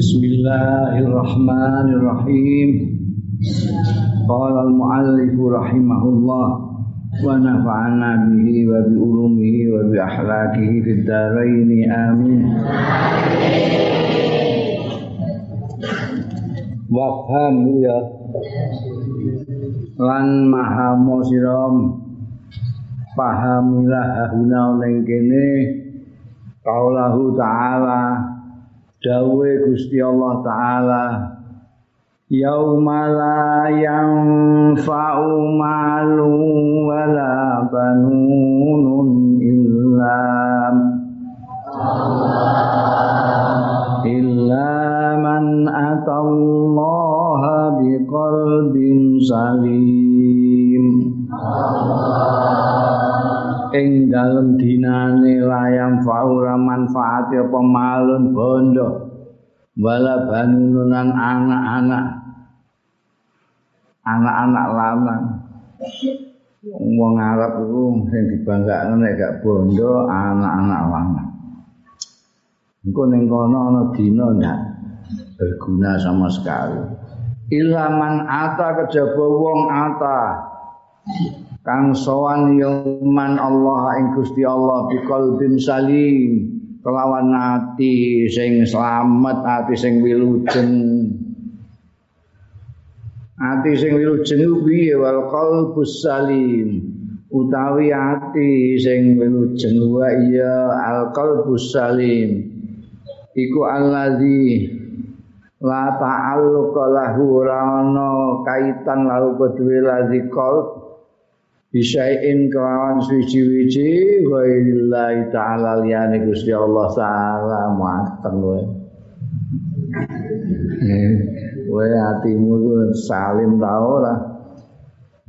Bismillahirrahmanirrahim. Qala al-muallif rahimahullah wa nafa'ana bihi wa bi ulumihi wa bi akhlaqihi fid dharain amin. Wafham ya. Lan maha siram pahamilah ahuna ning kene kaulahu ta'ala dawe Gusti Allah taala yaumala yanfa'u malu wala banunun illa illa man atallaha biqalbin salim. Ing dalem dinane layang faura manfaat apa malun bondo. Wala banunan anak-anak. Anak-anak lanang. Wong Arab iku sing dibanggakne nek gak bondo anak-anak lanang. Engko ning kono ana dina ndak berguna sama sekali. Ilaman ata kejaba wong ata kang sowan yoman Allah ing Gusti Allah bi qalbin salim kelawan ati sing slamet ati sing wilujeng. Ati sing wilujeng piye wal qalbus salim utawi ati sing wilujeng wa iya al qalbus salim. Iku allazi la ta'alluqa lahu rana kaitan lalu kedue lazi qalb bisain kelawan suci-wici wa'illahi ta'ala liyani Gusti Allah ta'ala mateng kowe. Kowe hatimu itu salim ta ora?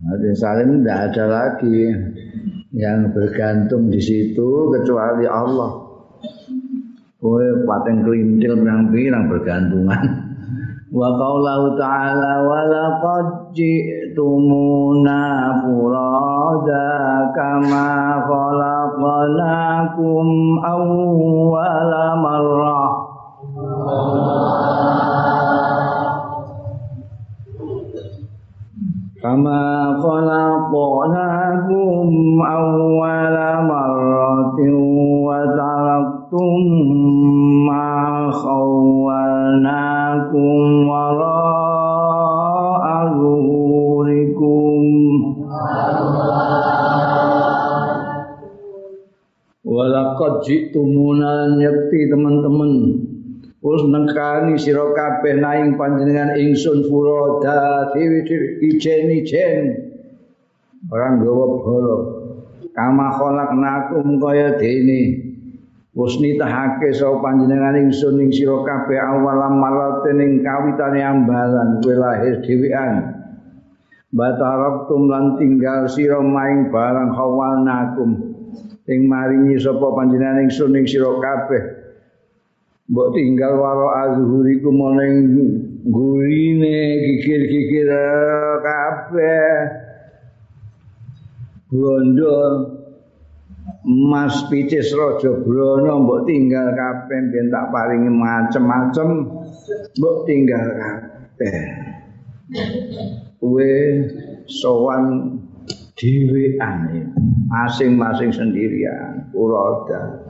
Hati salim tidak ada lagi yang bergantung di situ kecuali Allah. Kowe pating kelintil pirang-pirang bergantungan. Wa qaulahu ta'ala wa laqad furada kama khalaqnakum awwala marrah. Kama khalaqnakum awwala marratin wa taraktum ma khawwalnakum walaqad jitumuna yakti teman-teman Terus nengkani sira kabeh naing panjenengan ingsun furoda dewi-dewi ijen-ijen. Orang gawa bala. Kama khalaqnakum kaya dene. Wis nitahake sapa panjenengan ingsun ing sira kabeh awalam malaten ing kawitane ambalan kowe lahir dhewean. Batarabtum lan tinggal sira maing barang khawalnakum. Ing maringi sapa panjenengan ingsun ing sira kabeh. mbok tinggal waro azhuriku meneng gurine gigir-gigir kabeh. Bondo emas picis raja brana mbok tinggal kabeh ben tak paringi macem-macem mbok tinggal kabeh. Kowe sowan dhewean masing-masing sendirian uroda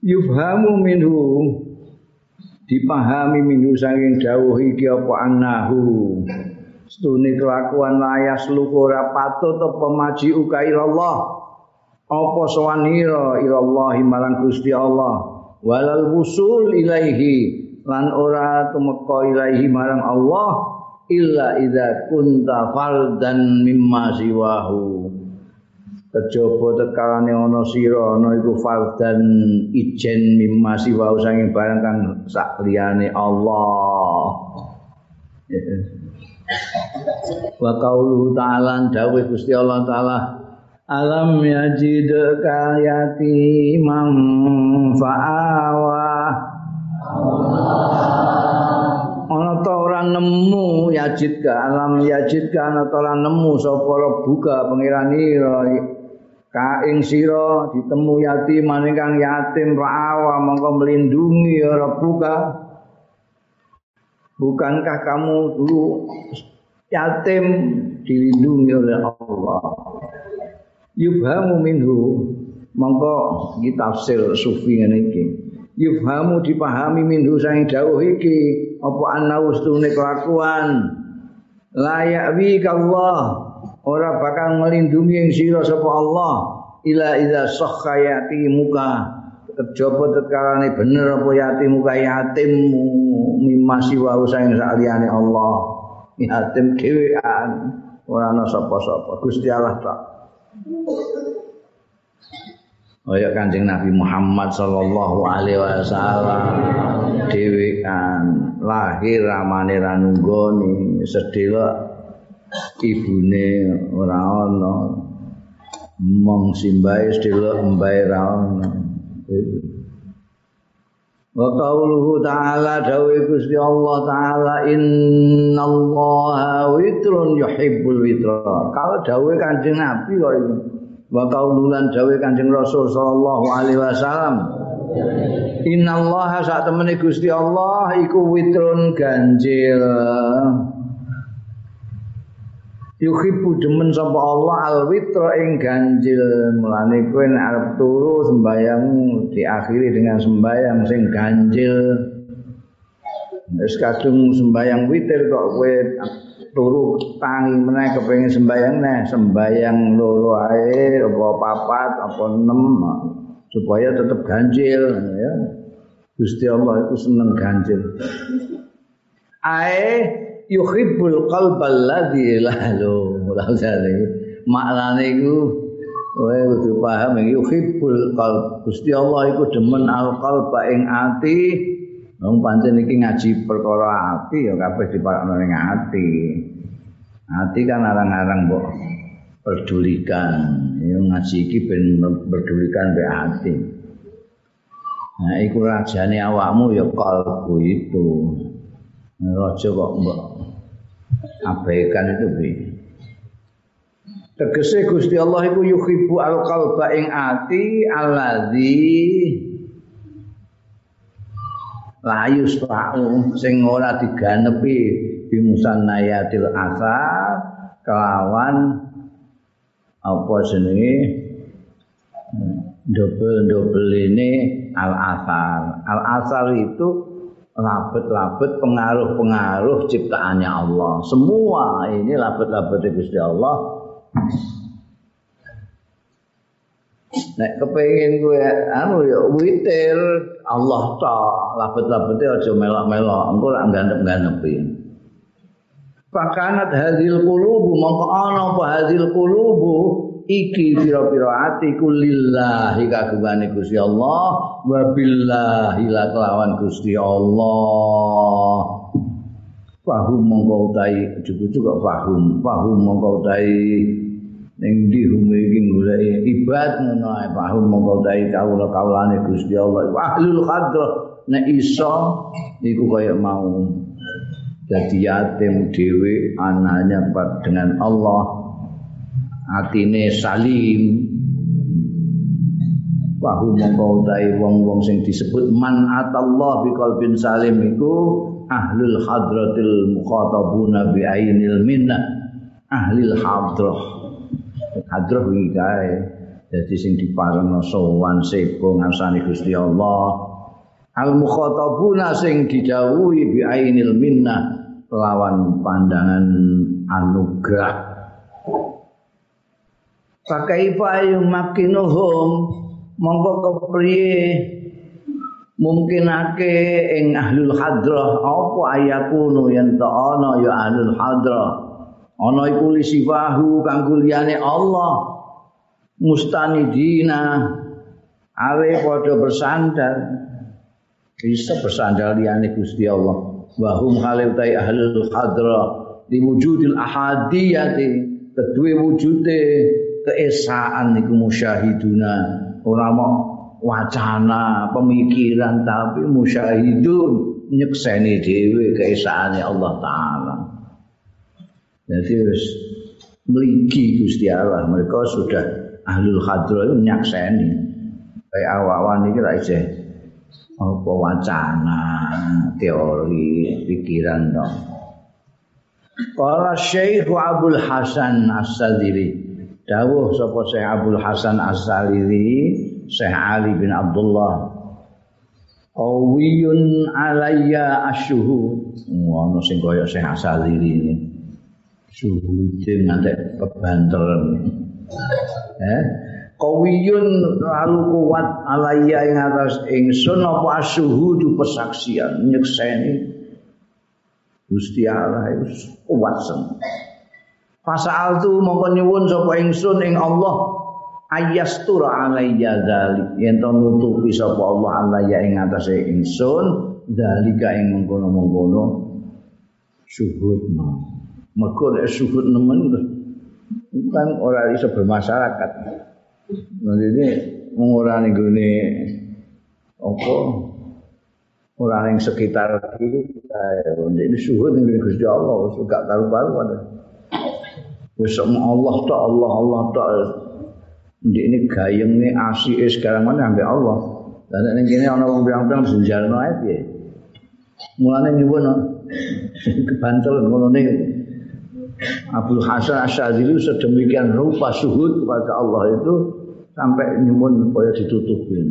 yufhamu minhu dipahami minhu saking dawuh iki apa annahu. Stune kelakuan layas luku patut apa maji uka ilallah. Apa sawanira ilallah marang Gusti Allah? Walal wusul ilaihi lan ora tumeka ilaihi marang Allah illa idza kunta faldan mimma siwahu. Kejaba tekalane ana sira ana iku fardan ijen mimma siwa sanging barang kang sak liyane Allah. Wa qauluhu ta'ala dawuh Gusti Allah taala alam yajid kayati mam fa'awa? ana nemu yajid ka alam yajid ka ora nemu sapa buka pangeran ka ing sira ditemu yatim kang yatim ra'awa mongko melindungi ya rabbuka bukankah kamu dulu yatim dilindungi oleh Allah? Yubhamu minhu. Mongko iki tafsir sufi ngene iki. Yubhamu dipahami minhu sang dawuh iki apa ana ustune kelakuan? Layak wi Allah. Ora bakal melindungi yang sira sapa Allah. Ila idza sakhayati muka kejaba tetkalane bener apa yati muka yatim mimasi wa usang saliyane Allah. Yatim dhewean. Ora ana sapa-sapa. Gusti Allah tak Kaya Kanjeng Nabi Muhammad sallallahu alaihi wasallam dhewean lahir ramane ra nunggoni sedhela ibune ora ana mong simbae sedelo mbae ra ana wa qauluhu ta'ala dawe Gusti Allah taala innallaha witrun yuhibbul witra. Kalau dawe Kanjeng Nabi kok iki wa qaululan dawe Kanjeng Rasul sallallahu alaihi wasallam. Innallaha sak temene Gusti Allah iku witrun ganjil. Yuhibbu demen sapa Allah al witra ing ganjil. Mulane kowe nek arep turu sembayang diakhiri dengan sembayang sing ganjil. Wis kadung sembayang witir kok kowe turu tangi meneh kepengin sembayang neh sembayang loro ae apa papat apa enam supaya tetap ganjil ya. Gusti Allah itu seneng ganjil. Ae yuhibbul qalbal ladzi lahu maknane iku kowe kudu paham yuhibbul qalb. Gusti Allah iku demen al qalba ing ati wong pancen iki ngaji perkara ati ya kabeh diparakno ning ati. Ati kan arang-arang mbok pedulikan ya ngaji iki ben pedulikan be ati. Nah iku rajane awakmu ya kalbu itu. Raja kok mbok abaikan itu bi. Tegese Gusti Allah iku yuhibbu al-qalba ing ati alladzi layus ta'u sing ora diganepi bimusannayatil asar kelawan apa jenenge dobel-dobel ini al-asar al-asar itu labet-labet pengaruh-pengaruh ciptaannya Allah. Semua ini labet-labet Gusti Allah. Nek kepengin gue anu ya witir. Allah ta labet-labete aja melok-melok. Engko rak gandep-gandepi. Pakanat hadil qulubu mongko ana apa hadil qulubu? Iki pira-pira ati lillahi kagungane Gusti Allah wa billahi kelawan Gusti Allah. Fahum mongko ujug-ujug kok fahum. Fahum mongko utahi ning ndi hume iki golek ibad ngono ae fahum mongko utahi kawula-kawulane Gusti Allah. Ahlul khadra nek iso iku kaya mau. Jadi yatim dhewe anaknya dengan Allah. Atine salim. Wahu mongko utahe wong-wong sing disebut man atallah bi qalbin salim iku ahlul hadratil mukhatabuna bi ainil minna ahlil hadrah hadrah iki kae dadi sing diparengno sowan sepo ngasani Gusti Allah. Al mukhatabuna sing didhawuhi bi ainil minna lawan pandangan anugerah. Fakaifa yumakinuhum mongko kepriye mungkinake ing ahlul hadrah apa ayakunu yen ta ana ya ahlul hadrah ana iku lisifahu kanggo liyane Allah. Mustanidina. Awe padha bersandar bisa bersandar liyane Gusti Allah. Wa hum khalifatai ahlul hadrah liwujudil ahadiyati. Kedue wujude keesaan niku musyahiduna. Ora mau wacana pemikiran tapi musyahidun nyekseni dhewe keesaane Allah taala jadi harus meliki Gusti Allah. Mereka sudah ahlul hadro itu nyakseni. Kayak awak-awak ini ra isih apa wacana teori pikiran dong. Para Syekh Abdul Hasan As-Sadili dawuh sapa Syekh Abdul Hasan As-Sadili Syekh Ali bin Abdullah. Qawiyun alayya asyuhud. Ngono sing kaya Syekh As-Sadili ini suhudin nanti kebanteran eh? Qawiyun lalu kuat alayya ing atas ingsun apa asyuhudu persaksian nyekseni. Gusti Allah itu kuat sen. Fasal tu mongko nyuwun sapa ingsun ing Allah. Ayastur alayya dzalik. Yen to nutupi sapa Allah alayya ing atase ingsun dalika ing mengkono-mengkono. Syuhudna. Mergo nek syuhud nemen kan ora iso bermasyarakat. Nanti ini mengurani gini apa? Orang yang sekitar kita ini suhu dengan Gusti Allah gak karu-karuan wis Allah tok Allah Allah tok ini gayeng ini asik sekarang mana ambil Allah. Dan ini kini ana wong bilang-bilang senjalno ae piye? Mulane nyuwun kebantel ngono Abdul Hasan Asyadzili sedemikian rupa suhud kepada Allah itu sampai nyuwun supaya ditutupin.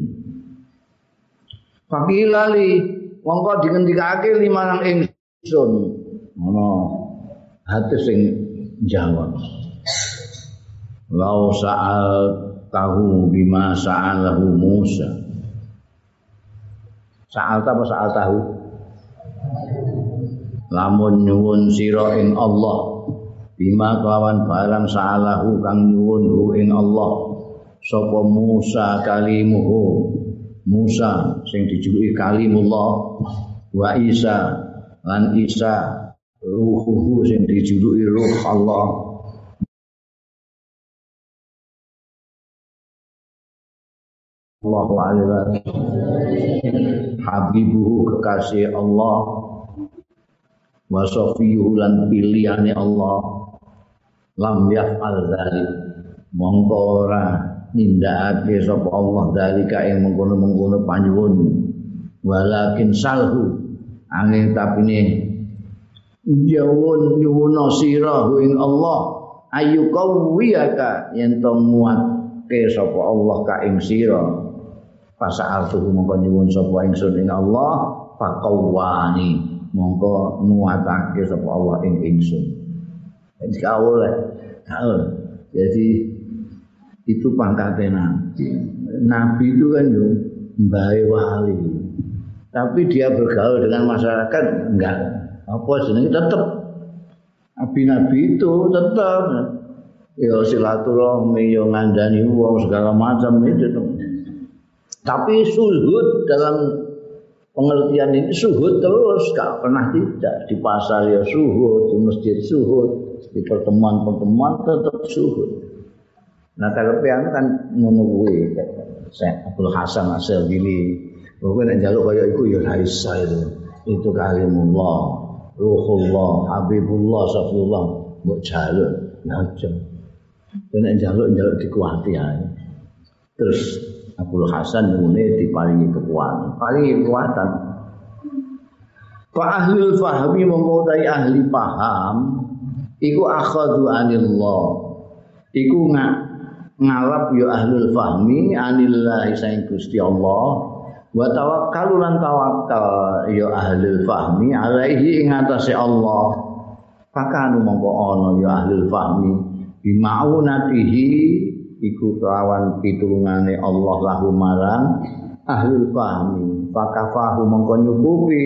Fakilali mongko dingendikake limanang ingsun. Ngono. Hati sing jawab. Lau sa'al tahu bima sa'alahu Musa. Sa'al apa sa'al tahu lamun nyuwun sira ing Allah bima kelawan barang sa'alahu kang nyuwun ing Allah. Sapa Musa kalimuhu? Musa sing dijuluki kalimullah. Wa Isa lan Isa ruhuhu sing dijuluki ruh Allah. Allahu alaihi habibuhu kekasih Allah. Wa safiyuhu lan pilihane Allah lam yaf'al dzalik mongko ora nindakake sapa Allah dalika ing mengkono-mengkono panjuwun walakin salhu angin tapine nyuwun nyuwun sira ing Allah. Ayu kawiyaka yen to muatke sapa Allah ka ing sira. Pasal tuh mongko nyuwun sapa ingsun ing Allah faqawani mongko muatake sapa Allah ing ingsun. Jadi kawul, kawul. Jadi itu pangkatnya nabi. Nabi itu kan yo mbae wali. Tapi dia bergaul dengan masyarakat enggak. Apa jenenge tetap nabi-nabi itu tetap ya silaturahmi yo ngandani wong segala macam itu. Tapi suhud dalam pengertian ini suhud terus gak pernah tidak di pasar ya suhud di masjid suhud di pertemuan-pertemuan tetap suhud Nah kalau pian kan kuwi Syekh Abdul Hasan Asyadili. Kowe nek njaluk kaya iku ya ra itu. Itu kalimullah, ruhullah, habibullah, safiyullah mbok jaluk ya aja. Kowe nek njaluk dikuati ae. Terus Abdul Hasan ngene diparingi kekuatan, paringi kekuatan. Fa ahli fahmi mongko ahli paham iku akhadhu anillah. Iku ngak ngalap ya ahlul fahmi anillahi saing Gusti Allah. Wa tawakkalu lan tawakkal ya ahlul fahmi alaihi ing atase Allah. Pakanu mongko ana ya ahlul fahmi. Bimaunatihi iku kelawan pitulungane Allah lahu marang ahlul fahmi. Fakafahu mongko nyukupi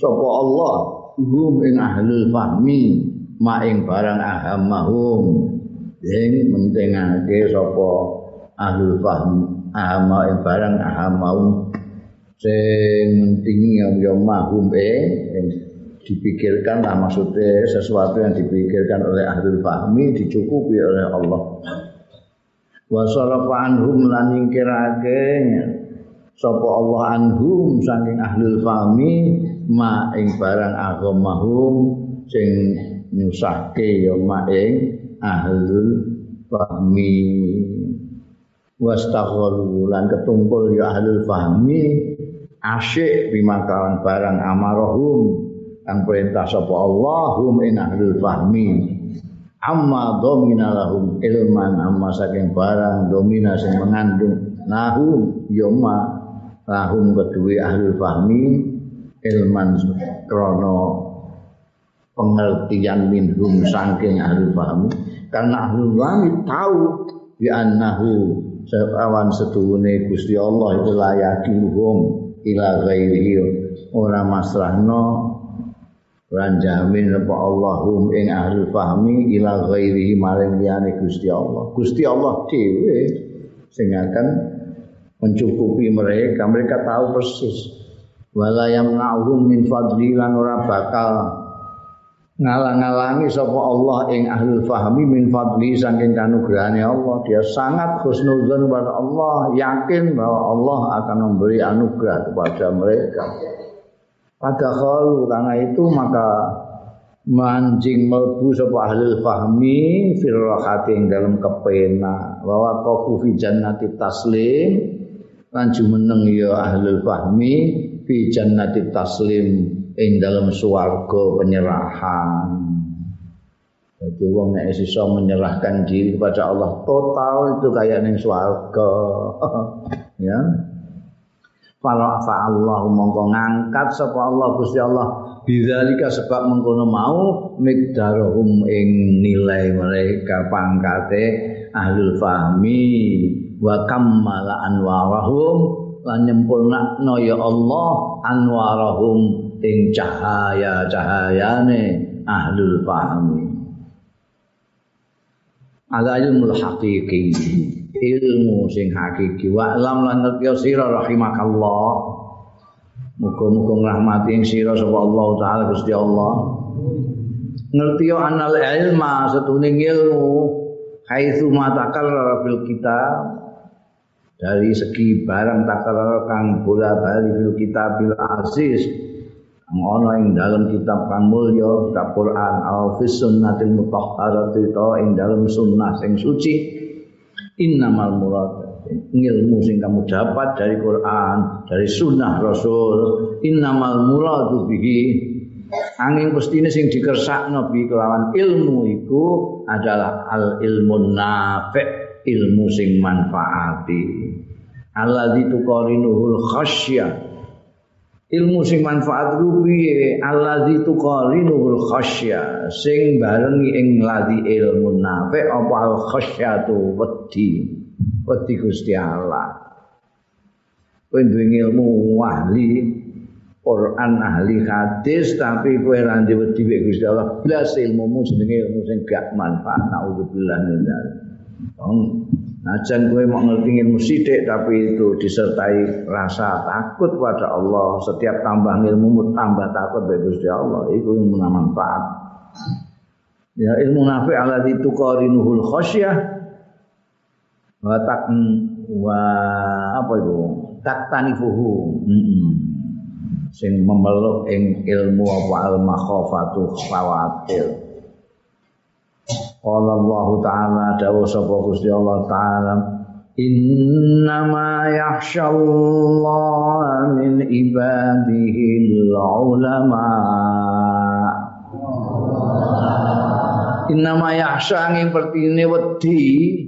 sapa Allah hum ing ahlul fahmi ma ing barang ahamahum sing mentingake sapa ahlul fahm ahama ing barang ahamau sing mentingi ya mahum eh dipikirkan lah maksudnya sesuatu yang dipikirkan oleh ahlul fahmi dicukupi oleh Allah. Wa sarafa anhum lan ingkirake sapa Allah anhum saking ahlul fahmi ma ing barang agamahum sing nyusahke ya ma ing ahlul fahmi. Wastaghalu lan ketungkul ya ahlul fahmi. Asyik bimakalan barang amarahum kang perintah sapa Allah hum in ahlul fahmi. Amma domina lahum ilman amma saking barang domina sing mengandung nahum yoma lahum kedue ahlul fahmi. Ilman krono pengertian minhum saking ahlul fahmi karena ahlul fahmi tahu bi annahu Sepawan setuhune Gusti Allah itu layakiluhum ila ghairihi ora masrahno lan jamin apa Allahum ing ahli fahmi ila ghairihi maring liyane Gusti Allah. Gusti Allah dhewe sing akan mencukupi mereka. Mereka tahu persis. Wala yamna'uhum min fadli lan ora bakal ngalang-alangi sapa Allah ing ahlul fahmi min fadli saking kanugrahane Allah. Dia sangat husnuzon kepada Allah yakin bahwa Allah akan memberi anugerah kepada mereka. Pada khalu karena itu maka mancing melbu sapa ahlul fahmi fil rahatin dalam kepena. Bahwa qafu fi jannati taslim. Lan jumeneng ya ahlul fahmi fi jannati taslim ing dalam swarga penyerahan. Jadi wong nek iso menyerahkan diri kepada Allah total itu kayak ning swarga. ya. Fala fa Allah mongko ngangkat sapa Allah Gusti Allah bidzalika sebab mengkono mau mikdaruhum ing nilai mereka pangkate ahlul fahmi wa kammala anwarahum lan ya Allah anwarahum ing cahaya-cahayane ahlul fahmi. Ala ilmu hakiki ilmu sing hakiki. Wa alam lan ngerti sira rahimakallah. Muga-muga ngrahmati ing sira sapa Allah taala Gusti Allah. Ngerti anal ilma setune ilmu haitsu matakal fil kitab. Dari segi barang takal kang bola bali fil kitab bil aziz ana ing dalam kitab kang mulya kitab Quran au fi sunnatil mutahharati ta ing dalam sunnah sing suci. Innamal murad ilmu sing kamu dapat dari Quran dari sunnah Rasul. Innamal muradu bihi angin pestine sing dikersakno bi kelawan ilmu iku adalah al ilmu nafi ilmu sing manfaati. Alladzi tuqarinuhul khasyah ilmu sing manfaat ku piye? Allazi tuqarinuhul khasya. Sing barengi ing ladhi ilmu nafi apa al khasyatu? Wedi. Wedi Gusti Allah. Kowe duwe ilmu ahli Quran ahli hadis tapi kowe ra ndek wedi Gusti Allah. Blas ilmumu jenenge ilmu sing gak manfaat. Naudzubillah min dzalik Najan kowe mau ngerti ilmu sithik tapi itu disertai rasa takut pada Allah. Setiap tambah ilmu tambah takut pada Gusti Allah. Itu ilmu manfaat. Ya ilmu nafi alladzi tuqarinuhul khasyah wa tak wa apa itu? Tak tanifuhu. Mm Sing memeluk ing ilmu apa al makhafatu khawatir. Qala Allah Ta'ala dawuh sapa Gusti Allah Ta'ala Innama yakhsyallaha min ibadihi ulama Innama yakhsha ing pertine wedi.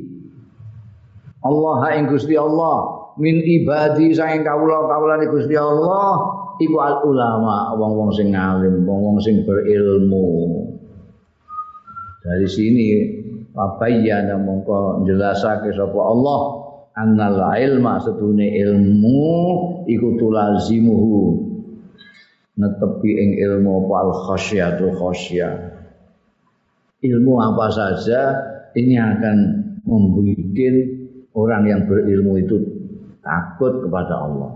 Allah ing Gusti Allah min ibadi saking kawula-kawulane Gusti Allah iku al ulama wong-wong sing alim wong-wong sing berilmu dari sini papayyana mongko jelasake sapa Allah annal ilma setune ilmu iku tulazimuhu netepi ing ilmu apa al khasyatu khasyah ilmu apa saja ini akan membuat orang yang berilmu itu takut kepada Allah.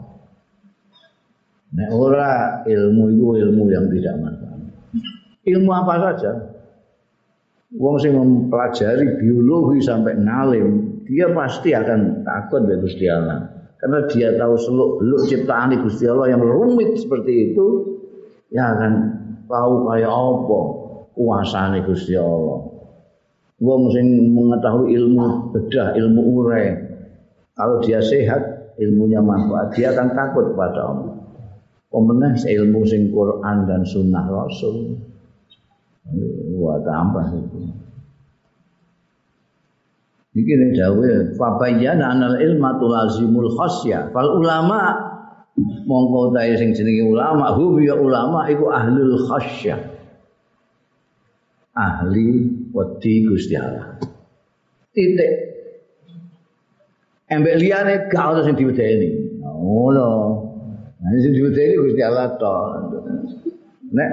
Nah, orang ilmu itu ilmu yang tidak manfaat. Ilmu apa saja, Wong sing mempelajari biologi sampai ngalim, dia pasti akan takut dari Gusti Allah. Karena dia tahu seluk beluk ciptaan Gusti Allah yang rumit seperti itu, ya akan tahu kayak apa kuasane Gusti Allah. Wong sing mengetahui ilmu bedah, ilmu urai, Kalau dia sehat, ilmunya manfaat, dia akan takut pada Allah. Pemenang ilmu sing Quran dan Sunnah Rasul. Wah tambah itu. Iki nek dawe fabayyana anal ilma tulazimul khasya. Fal ulama mongko tae sing jenenge ulama, hum ya ulama iku ahlul khasya. Ahli wedi Gusti Allah. Titik. Embek liyane gak ono sing diwedeni. Ngono. Nah, sing diwedeni Gusti Allah to. Nek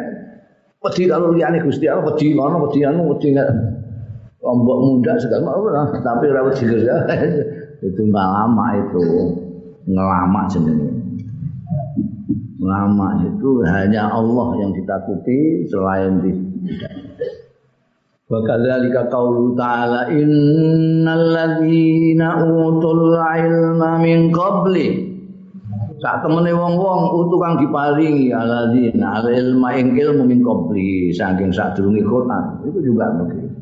wedi kalau liyane Gusti Allah wedi ngono wedi anu wedi lombok muda segala macam tapi rawat jilis itu nggak lama itu. Ngelama jenenge. Lama itu hanya Allah yang ditakuti selain di Wa kadzalika qaulu ta'ala innal ladzina utul ilma min qabli Sak temene wong-wong utu kang diparingi alladzina al ilma ing ilmu min qabli saking sadurunge Quran. Itu juga begitu.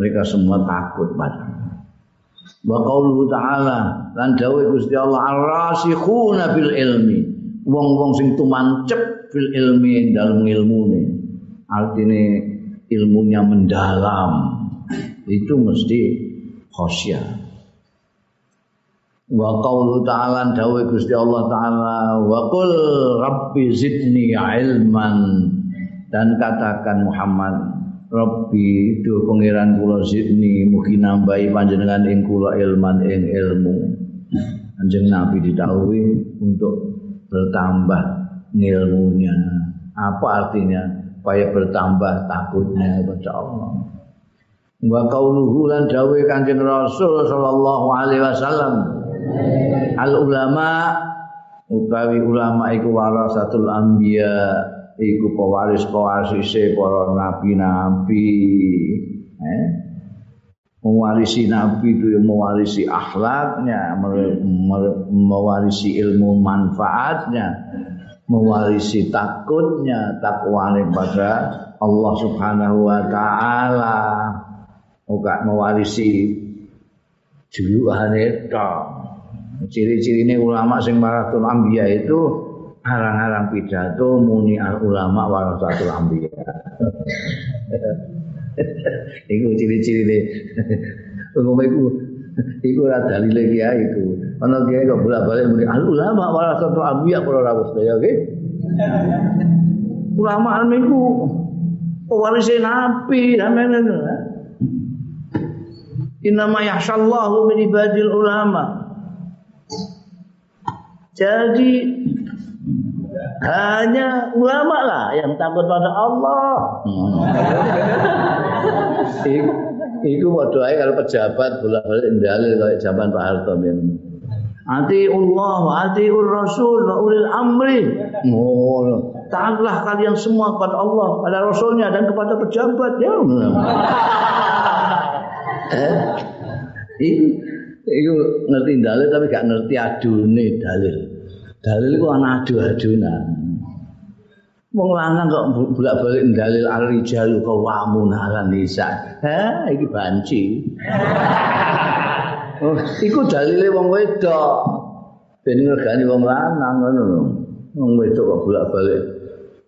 Mereka semua takut pada wa qauluhu ta'ala lan dawuh Gusti Allah ar-rasikhuna fil ilmi. Wong-wong sing tumancep fil ilmi dalam ilmune. Artine ilmunya mendalam. Itu mesti khosyah wa qaulu ta'ala dawuh Gusti Allah taala wa qul rabbi zidni ilman dan katakan Muhammad Rabbi do pangeran kula zidni mugi nambahi panjenengan ing kula ilman ing ilmu. Anjing Nabi didhawuhi untuk bertambah ilmunya. Apa artinya? Supaya bertambah takutnya kepada Allah. Wa qauluhu lan dawuh Kanjeng Rasul sallallahu alaihi wasallam. Al ulama utawi ulama iku warasatul anbiya iku pewaris-pewarise para nabi-nabi eh? Mewarisi nabi itu yang mewarisi akhlaknya mewarisi ilmu manfaatnya mewarisi takutnya takwa pada Allah Subhanahu wa taala. Mewarisi juluhane tok ciri-cirine ulama sing maratul anbiya itu arang-arang pidato muni al ulama warasatul anbiya. iku ciri-ciri ne. Umum iku ora dalile kiai iku. Ana kiai kok bolak-balik muni al ulama warasatul anbiya para rawuh sedaya nggih. Ulama niku pewaris nabi sampeyan. Innama yahsyallahu min ibadil ulama. Jadi hanya ulama lah yang takut pada Allah. Hmm. Iku mau doain kalau pejabat bolak balik dalil kayak zaman Pak Harto. Ati Allah, ati Rasul, wa ulil amri. Oh, taatlah kalian semua kepada Allah, pada Rasulnya dan kepada pejabat. Ya. eh? Iku, iku ngerti dalil tapi gak ngerti adune dalil. Dalil ku ana adu-adunan. Wong lanang kok bolak-balik dalil ar-rijalu qawamun 'alan nisa. Ha, iki banci. oh, iku dalile wong wedok. Ben ngergani wong lanang ngono. Wong wedok kok bolak-balik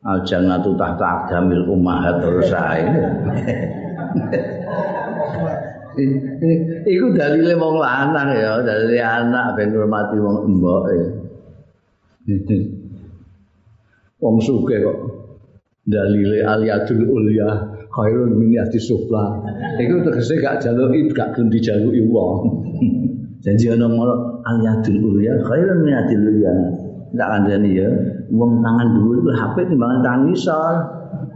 al-jannatu tahta aqdamil ummahat terus ae. Iku dalile wong lanang ya, dalile anak ben ngurmati wong emboke. Wong sugih kok dalile aliyadul ulya khairun min yati sufla. Iku tegese gak jaluki gak gelem dijaluki wong. Janji ana ngono aliyadul ulya khairun min yati ulya. Tak kandhani ya, wong tangan dhuwur iku HP timbangan tangan ngisor.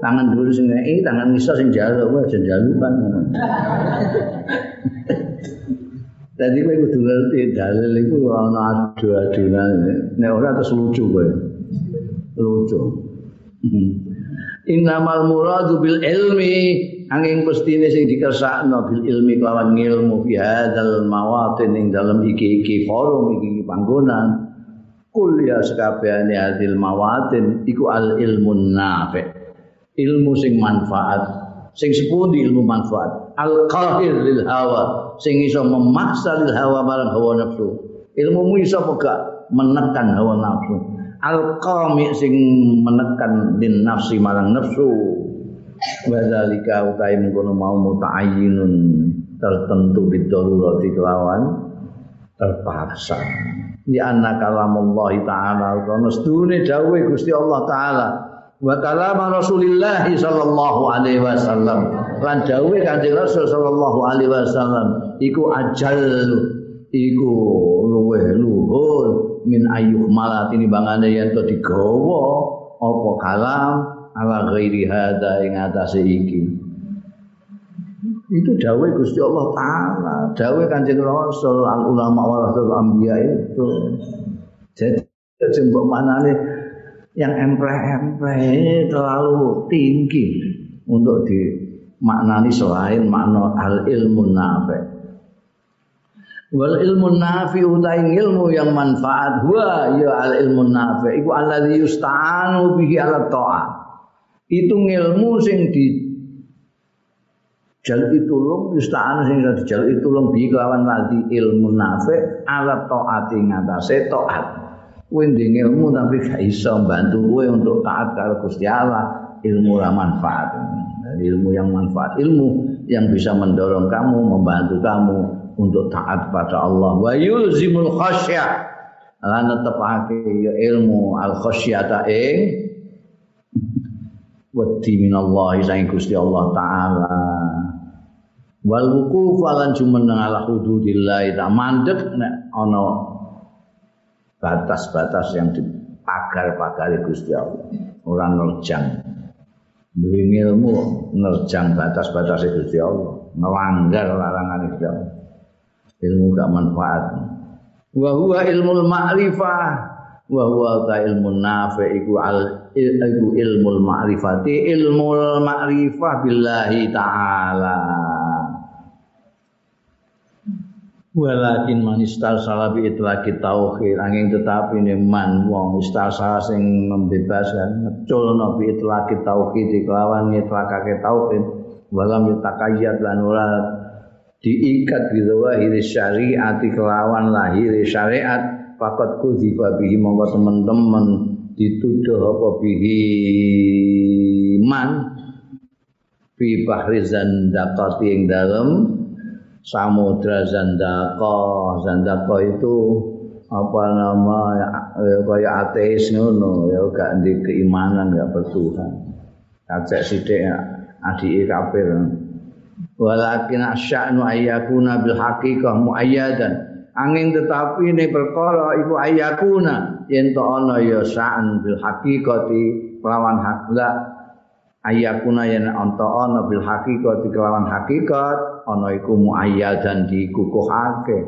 Tangan dhuwur sing ngeki, tangan ngisor sing jaluk, wae aja jalukan ngono. Jadi kowe kudu ngerti dalil iku ana adu-adunan. Nek ora terus lucu kowe. Lucu. Innamal muradu bil ilmi angin pestine sing dikersakno bil ilmi kelawan ilmu fi hadzal mawatin ing dalem iki-iki forum iki panggonan kul ya sekabehane hadil mawatin iku al ilmun nafi ilmu sing manfaat. Sing sepundi ilmu manfaat? Al qahir lil hawa. Sing iso memaksa lil hawa marang hawa nafsu. Ilmumu iso apa menekan hawa nafsu. Al-qami sing menekan din nafsi marang nafsu. Wadzalika utai mengkono mau muta'ayyinun. Tertentu bidarurati kelawan. Terpaksa. Di anna kalamullah taala. Kana sedune dawuh Gusti Allah taala wa kalam Rasulillah sallallahu alaihi wasallam. Lan dawuh Kanjeng Rasul sallallahu alaihi wasallam iku ajal iku luweh luhur min ayuh malat ini bangane yen to digawa apa kalam ala ghairi hada ing atase iki. Itu dawe Gusti Allah taala. Dawe Kanjeng Rasul al ulama warasul anbiya itu. Jadi jembok manane yang empreh-empreh terlalu tinggi untuk dimaknani selain makna al ilmu nafi' wal ilmu nafi utai ilmu yang manfaat. Huwa ya al ilmu nafi. Iku alladzi yusta'anu bihi ala ta'at itu ilmu sing di jaluk tulung yusta'anu sing dijaluk tulung bi kelawan tadi ilmu nafi ala ta'ati ngatasé ta'at kowe ilmu tapi gak iso bantu kowe untuk taat karo Gusti Allah. Ilmu ra manfaat. Ilmu yang manfaat ilmu yang bisa mendorong kamu membantu kamu untuk taat pada Allah. Wa yulzimul khasyah. Lan netepake ya ilmu al khasyata ing wedi minallah sang Gusti Allah taala. Wal wuquf lan jumeneng ala hududillah. Ta mandek nek ana batas-batas yang dipagar-pagari Gusti Allah. Ora nerjang. Duwe ilmu nerjang batas-batas Gusti Allah. Ngelanggar larangan Gusti Allah. Ilmu gak manfaat. Wa huwa ilmul ma'rifah. Wa huwa ta ilmu nafi iku al iku ilmul ma'rifati ilmul ma'rifah billahi ta'ala walakin man salah bi itlaqi tauhid angin tetapi ne man wong salah sing membebaskan ngeculno bi itlaqi tauhid kelawan itlaqake tauhid. Walam yatakayyad lan ora diikat bidawahir syariat kelawan lahir syariat. Fakat kudzifa bihi mongko teman-teman dituduh apa bihi man. Fi bahri zandaqati ing dalem samudra zandaka. Zandaka itu apa nama ya, kaya ateis ngono ya gak di keimanan gak bertuhan. Kacek sithik adike kafir walakin asya'nu ayyakuna bil haqiqah muayyadan. Angin tetapi ini perkara iku ayyakuna yen to ana ya sa'an bil haqiqati kelawan hak la ayyakuna yen anta ana bil haqiqati kelawan hakikat ana iku muayyadan dikukuhake.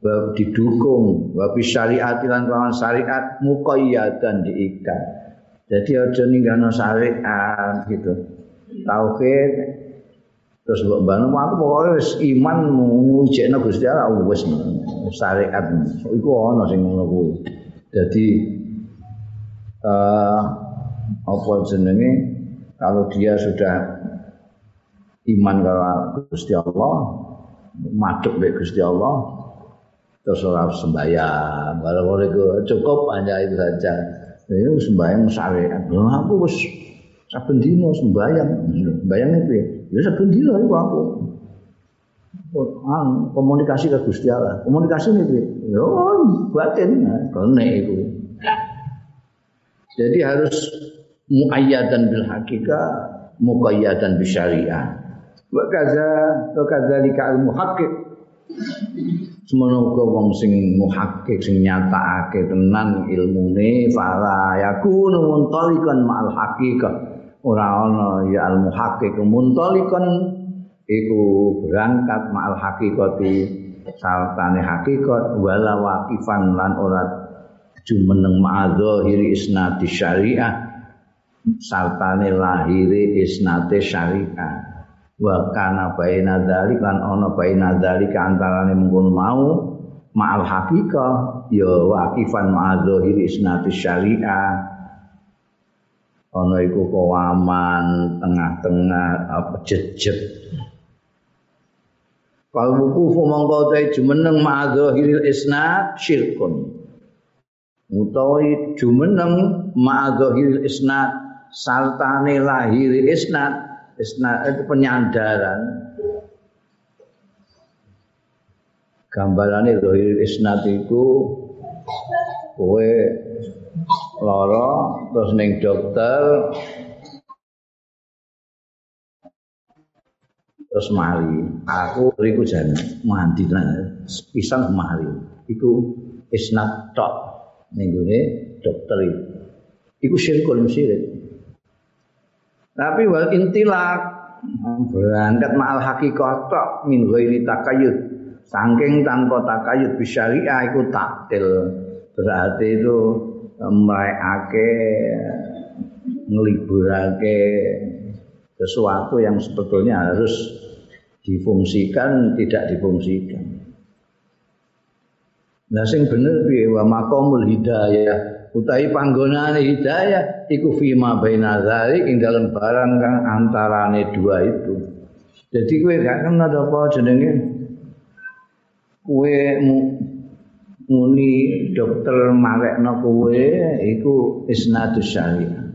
Wa didukung. Wa syariat lan kelawan syariat muqayyadan diikat. Jadi aja ninggano syariat gitu. Tauhid. Terus mbok banu aku pokoke wis iman mujekno Gusti Allah wis syariat. Iku ana sing ngono kuwi. Dadi uh, apa jenenge? Kalau dia sudah iman karo Gusti Allah, madhep mek Gusti Allah, terus ora sembahyang. Kalau itu cukup hanya itu saja. Ini sembahyang syariat. Aku wis saben dina sembahyang. Sembahyang piye? Ya saben dina iku aku. An komunikasi ke Gusti Allah. Komunikasi ini piye? Ya batin, kene iku. Jadi harus muayyadan bil hakika, muqayyadan bil syariah. Wa kaza wa kadzalika al muhaqqiq. Semono uga wong sing muhakkik sing nyatakake tenan ilmune fala yakunu muntalikan ma'al haqiqah ora ana ya al muhaqqiq muntalikon iku berangkat ma'al haqiqati sartane hakikat wala waqifan lan ora jumeneng ma'adzahiri isnati syariah sartane lahiri isnate syariah wa kana baina dzalik lan ana baina dzalik antarane mungkon mau. Ma'al haqiqah ya waqifan ma'adzahiri isnati syariah ana iku kawaman tengah-tengah apa jejet Fal wuqufu mongko te jumeneng ma'adzahiril isnad syirkun. Utawi jumeneng ma'adzahiril isnad sartane lahir isnad isnad itu penyandaran. Gambarane lahir isnad itu kowe lara terus ning dokter terus mari. Aku riku jan mandi pisang mari. Iku isnat tok ning dokter iku. Syirik tapi wal intilak. Berangkat ma'al hakikat tok min ghairi takayud saking tanpa takayud bisyariah iku taktil. Berarti itu meraikake ngeliburake sesuatu yang sebetulnya harus difungsikan tidak difungsikan. Nah sing bener piye? Wa hidayah utahi panggonane hidayah iku fima baina dzalik ing dalem barang kang antarane dua itu. Jadi kowe gak kenal apa jenenge kowe muni dokter marekno kowe iku isnadus syariah.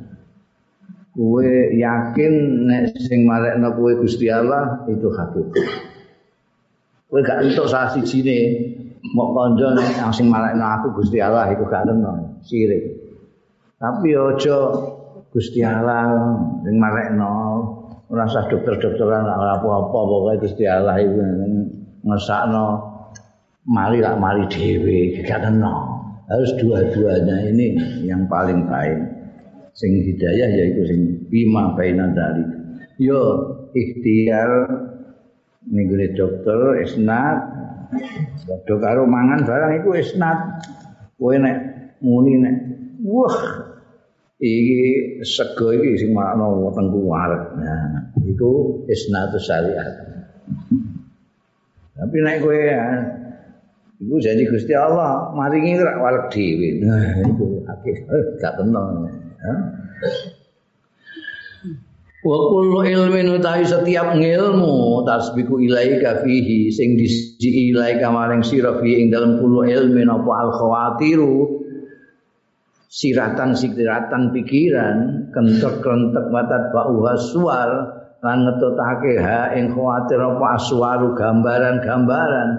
kowe yakin nek sing marekno kowe Gusti Allah itu hakikat. Kowe gak entuk salah sijine mok kanca nek sing marekno aku Gusti Allah iku gak kena sirik. Tapi aja Gusti Allah sing marekno ora usah dokter-dokteran ora apa-apa pokoke Gusti Allah iku ngesakno mari lak mari dhewe gak kena. Harus dua-duanya ini yang paling baik. sing hidayah yaiku sing bima baina dalik yo ikhtiar ning dokter isnad padha karo mangan barang iku isnad kowe nek muni nek wah iki sego iki sing makno wetengku wareg nah iku isnad syariat. Tapi nek kowe iku janji Gusti Allah maringi rak wareg dhewe. Nah iku akeh gak tenang. Wa kullu ilmin utawi setiap ngilmu tasbiku ilaika fihi sing disi ilaika maring sira fi ing dalam kullu ilmin apa al khawatiru siratan sikiratan pikiran kentek-kentek matat ba'uha suar lan ngetutake ha ing khawatir apa aswaru gambaran-gambaran.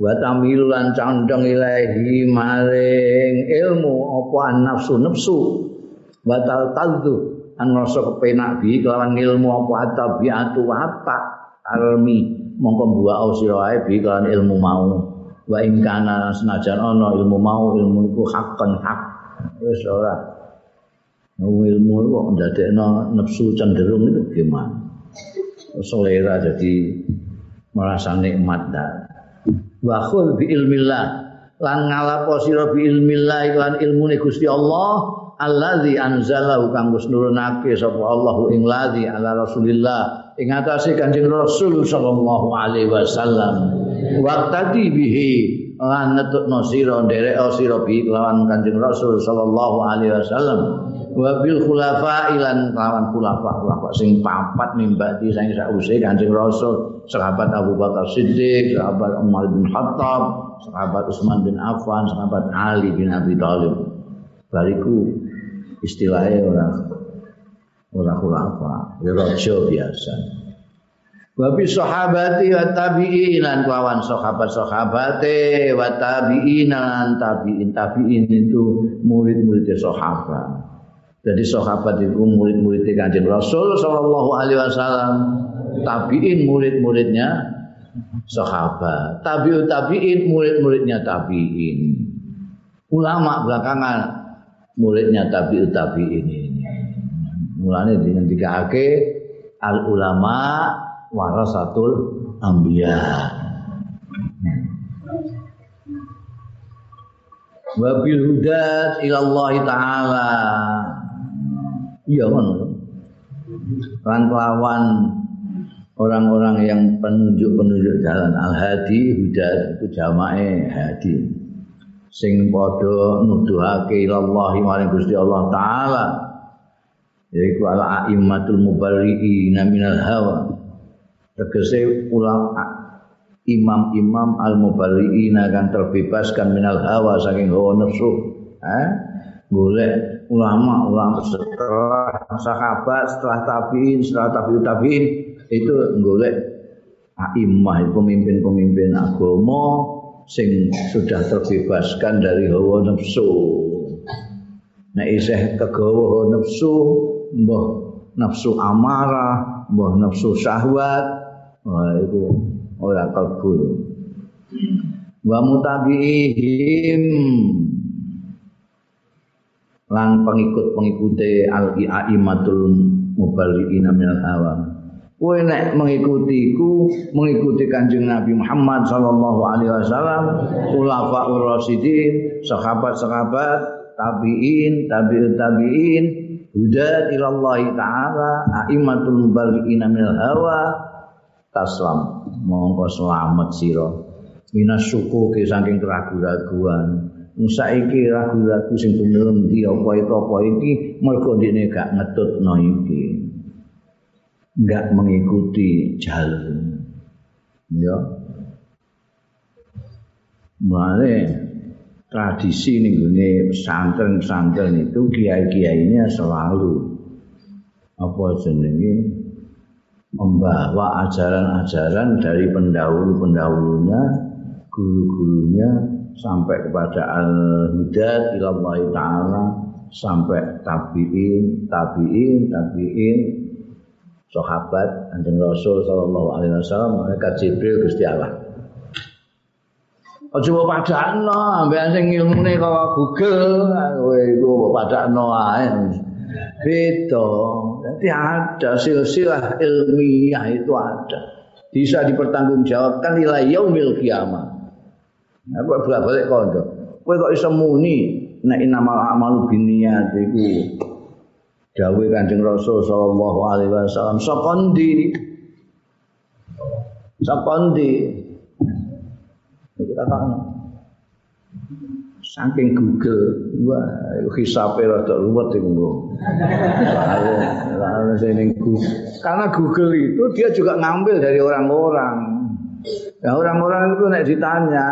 Wa tamilu lan condong ilahi maring ilmu apa nafsu nafsu batal taldu an rasa kepenak bi kelawan ilmu apa tabiatu apa almi. Mongko buah sira ae bi kelawan ilmu mau. Wa ing kana senajan ana ilmu mau ilmu iku hakon hak wis ora. Ilmu kok ndadekno nafsu cenderung itu gimana? Selera jadi merasa nikmat dan wa khul bi ilmillah. Lan ngalapo sira bi ilmillah lan ilmune Gusti Allah allazi anzalahu kang wis nurunake sapa Allahu ing ladzi ala Rasulillah ing atase Kanjeng Rasul sallallahu alaihi wasallam. Waqtadi bihi lan netukno sira nderek sira bi lawan Kanjeng Rasul sallallahu alaihi wasallam. Wa bil khulafa ilan lawan khulafa khulafa sing papat mimbati sing sause Kanjeng Rasul. Sahabat Abu Bakar Siddiq sahabat Umar bin Khattab sahabat Utsman bin Affan sahabat Ali bin Abi Thalib. Bariku istilahnya orang orang khulafa, ya raja biasa. Wabi sahabati wa tabi'in lan kawan sahabat-sahabate wa tabi'in lan tabi'in tabi'in itu murid-murid sahabat. Jadi sahabat itu murid-murid Kanjeng Rasul sallallahu alaihi wasallam. Tabi'in murid-muridnya sahabat. Tabi'ut tabi'in murid-muridnya tabi'in. Ulama belakangan muridnya tabi tabi ini mulanya dengan tiga al ulama warasatul ambia wabil hudat ilallah taala. Iya kan? Kan lawan orang-orang yang penunjuk-penunjuk jalan. Al-hadi hudat itu jamae hadi. Sing padha nuduhake ilallah maring Gusti Allah taala. Yaiku ala aimmatul mubarriin minal hawa tegese ulama imam-imam al-mubarriina kang terbebaskan minal hawa saking hawa nafsu. Eh? Golek ulama-ulama setelah sahabat setelah tabiin setelah tabiut tabiin itu golek imam pemimpin-pemimpin agama sing sudah terbebaskan dari hawa nafsu. Nek isih kegawa nafsu mbah nafsu amarah mbah nafsu syahwat wah itu ora kalbu wa mutabiihim lan pengikut-pengikuti al-aimatul muballighina minal hawa. Kowe nek mengikutiku mengikuti Kanjeng Nabi Muhammad sallallahu alaihi wasallam ulafaur rasyidin sahabat-sahabat tabi'in tabi'ut tabi'in huda ilallahi ta'ala aimatul muballighina minal hawa taslam mongko selamat sira. Minas suku ke saking keraguan-raguan. Saiki ragu-ragu sing bener ndi apa itu apa iki mergo dene gak ngetutno iki. Enggak mengikuti jalur ya. Mulane tradisi ning gone pesantren-pesantren itu kiai-kiainya selalu apa jenenge membawa ajaran-ajaran dari pendahulu-pendahulunya, guru-gurunya sampai kepada al-hudat ilallah taala sampai tabiin, tabiin, tabiin sahabat anjing Rasul sallallahu alaihi wasallam mereka Jibril Gusti Allah. Aja mbok padakno, ambek sing ilmune kaya Google, kowe iku mbok padakno ae. Beda. Jadi ada silsilah ilmiah itu ada. Bisa dipertanggungjawabkan nilai yaumil kiamat. Aku bolak balik kondo. Kowe kok iso muni nek inamal amalu binniyat iku dawuh Kanjeng Rasul sallallahu alaihi wasallam sakondi sakondi kita kan saking Google wah hisape rada ruwet iku karena Google itu dia juga ngambil dari orang-orang. Nah orang-orang itu nek ditanya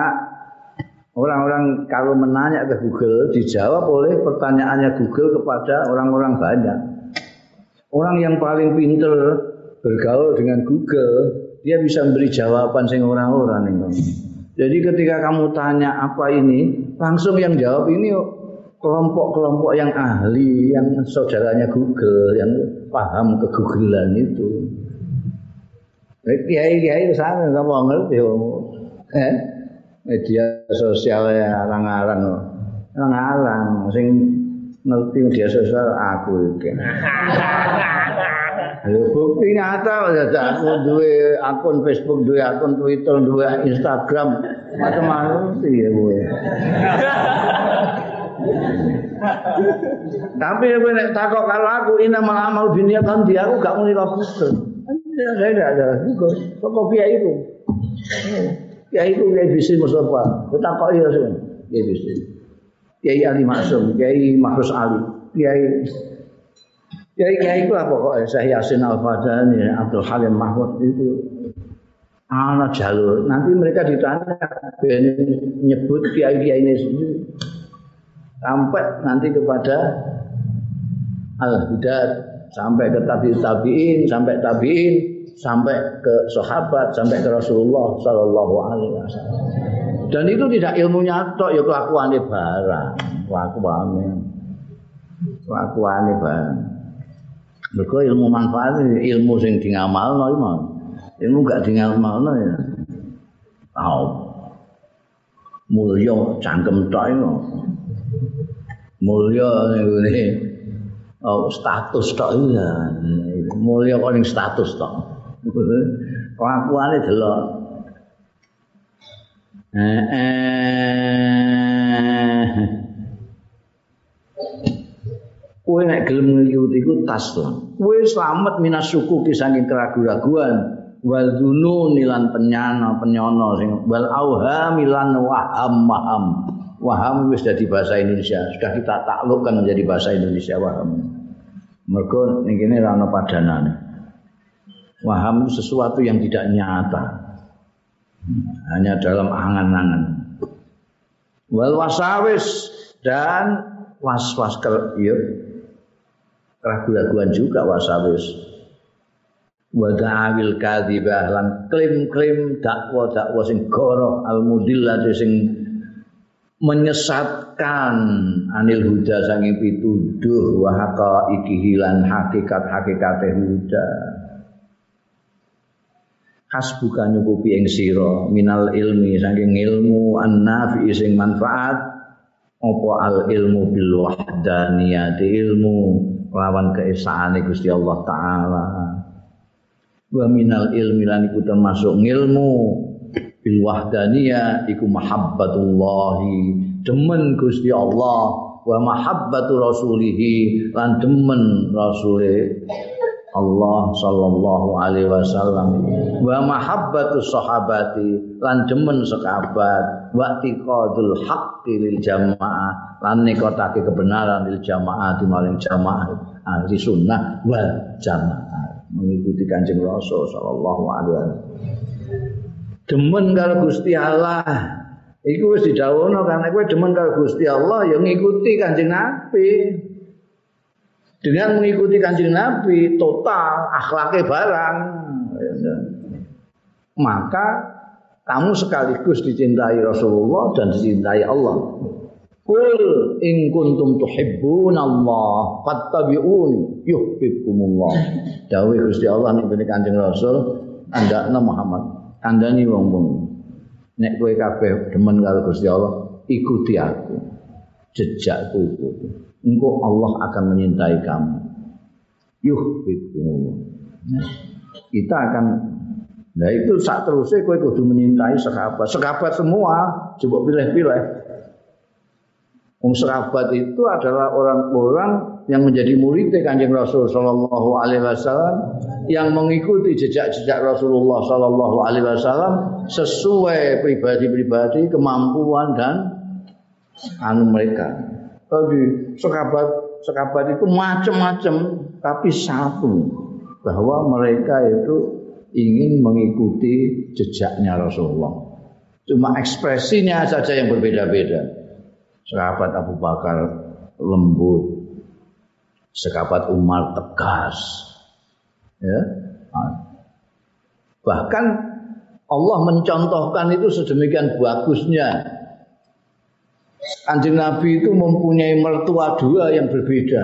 orang-orang kalau menanya ke Google dijawab oleh pertanyaannya Google kepada orang-orang banyak. Orang yang paling pinter bergaul dengan Google dia bisa memberi jawaban sing orang-orang ini jadi ketika kamu tanya apa ini, langsung yang jawab ini kelompok-kelompok yang ahli, yang saudaranya Google, yang paham kegooglean itu. Kiai-kiai sana sama ngerti eh? media sosial ya arang-arang arang-arang sing ngerti media sosial aku iki. Lho bukti nyata aku duwe akun Facebook, duwe akun Twitter, duwe Instagram, macam-macam sih ya gue. Tapi gue nek takok kalau aku ini malah amal dunia kan dia aku gak muni kok Saya tidak ada juga. Kok kiai itu? Kiai itu kiai bisnis Mustafa. Kita kok iya sih. Kiai bisnis. Kiai Ali Maksum, Kiai Mahrus Ali, Kiai Kiai kiai itu apa kok saya Yasin Al Fadani, Abdul Halim Mahmud itu anak jalur. Nanti mereka ditanya, nyebut kiai kiai ini sendiri sampai nanti kepada Al Hidayat sampai ke tabi tabiin, sampai tabiin, sampai ke sahabat, sampai ke Rasulullah Sallallahu Alaihi Wasallam. Dan itu tidak ilmunya tok, ya kelakuannya barang, kelakuannya, kelakuannya barang. Mergo ilmu manfaat ilmu sing di ngamalno iku Ilmu gak di ngamalno ya. Tau. Mulya cangkem tok iku. Mulya ngene oh, status tok iku ya. Mulya kok ning status tok. Kelakuane delok. Eh, eh. Kowe nek gelem ngikuti iku taslam. Kowe slamet minas suku ki saking keraguan wal dunun lan penyana penyono sing wal auha milan waham waham. Waham wis dadi bahasa Indonesia. Sudah kita taklukkan menjadi bahasa Indonesia waham. Mergo ning kene ora ana. Waham itu sesuatu yang tidak nyata. hanya dalam angan-angan wal wasawis dan was-was ya keraguan juga wasawis wada'awil kadhibah lan klaim-klaim dakwa-dakwa sing goroh al-mudillah sing menyesatkan anil huda sanging pituduh wa haqaiqihi lan hakikat-hakikate huda. Hasbuka nyukupi ing sira minal ilmi saking ilmu annafi sing manfaat apa al ilmu bil wahdaniyati ilmu lawan keesaane Gusti Allah taala. Wa minal ilmi lan iku termasuk ilmu bil wahdaniyah iku mahabbatullahi. Demen Gusti Allah. Wa mahabbatu rasulihi lan demen rasule Allah sallallahu alaihi wasallam wa mahabbatu sahabati lan demen sekabat wa tiqadul haqqi lil jamaah lan nekotake kebenaran lil jamaah di maring jamaah ahli sunnah wal jamaah mengikuti kanjeng Rasul sallallahu alaihi wasallam demen karo Gusti Allah. Iku wis didhawuhno karena kowe demen karo Gusti Allah ya ngikuti Kanjeng Nabi. Dengan mengikuti Kanjeng Nabi total akhlaknya barang. Maka kamu sekaligus dicintai Rasulullah dan dicintai Allah. Kul in kuntum tuhibbun Allah fattabi'uni yuhibbukumullah. Dawuh Gusti Allah ning Kanjeng Rasul andakna Muhammad kandhani wong-wong nek kowe kabeh demen karo Gusti Allah ikuti aku jejakku ikuti engko Allah akan menyintai kamu. Yuhibbukum kita akan nah itu saat terusnya kowe kudu menyintai sekabat sekabat semua coba pilih-pilih. Wong serabat itu adalah orang-orang yang menjadi murid Kanjeng Rasul sallallahu alaihi wasallam yang mengikuti jejak-jejak Rasulullah sallallahu alaihi wasallam sesuai pribadi-pribadi kemampuan dan anu mereka. Jadi sekabat sekabat itu macam-macam tapi satu bahwa mereka itu ingin mengikuti jejaknya Rasulullah. Cuma ekspresinya saja yang berbeda-beda sahabat Abu Bakar lembut, sahabat Umar tegas. Ya. Bahkan Allah mencontohkan itu sedemikian bagusnya. Anjing Nabi itu mempunyai mertua dua yang berbeda.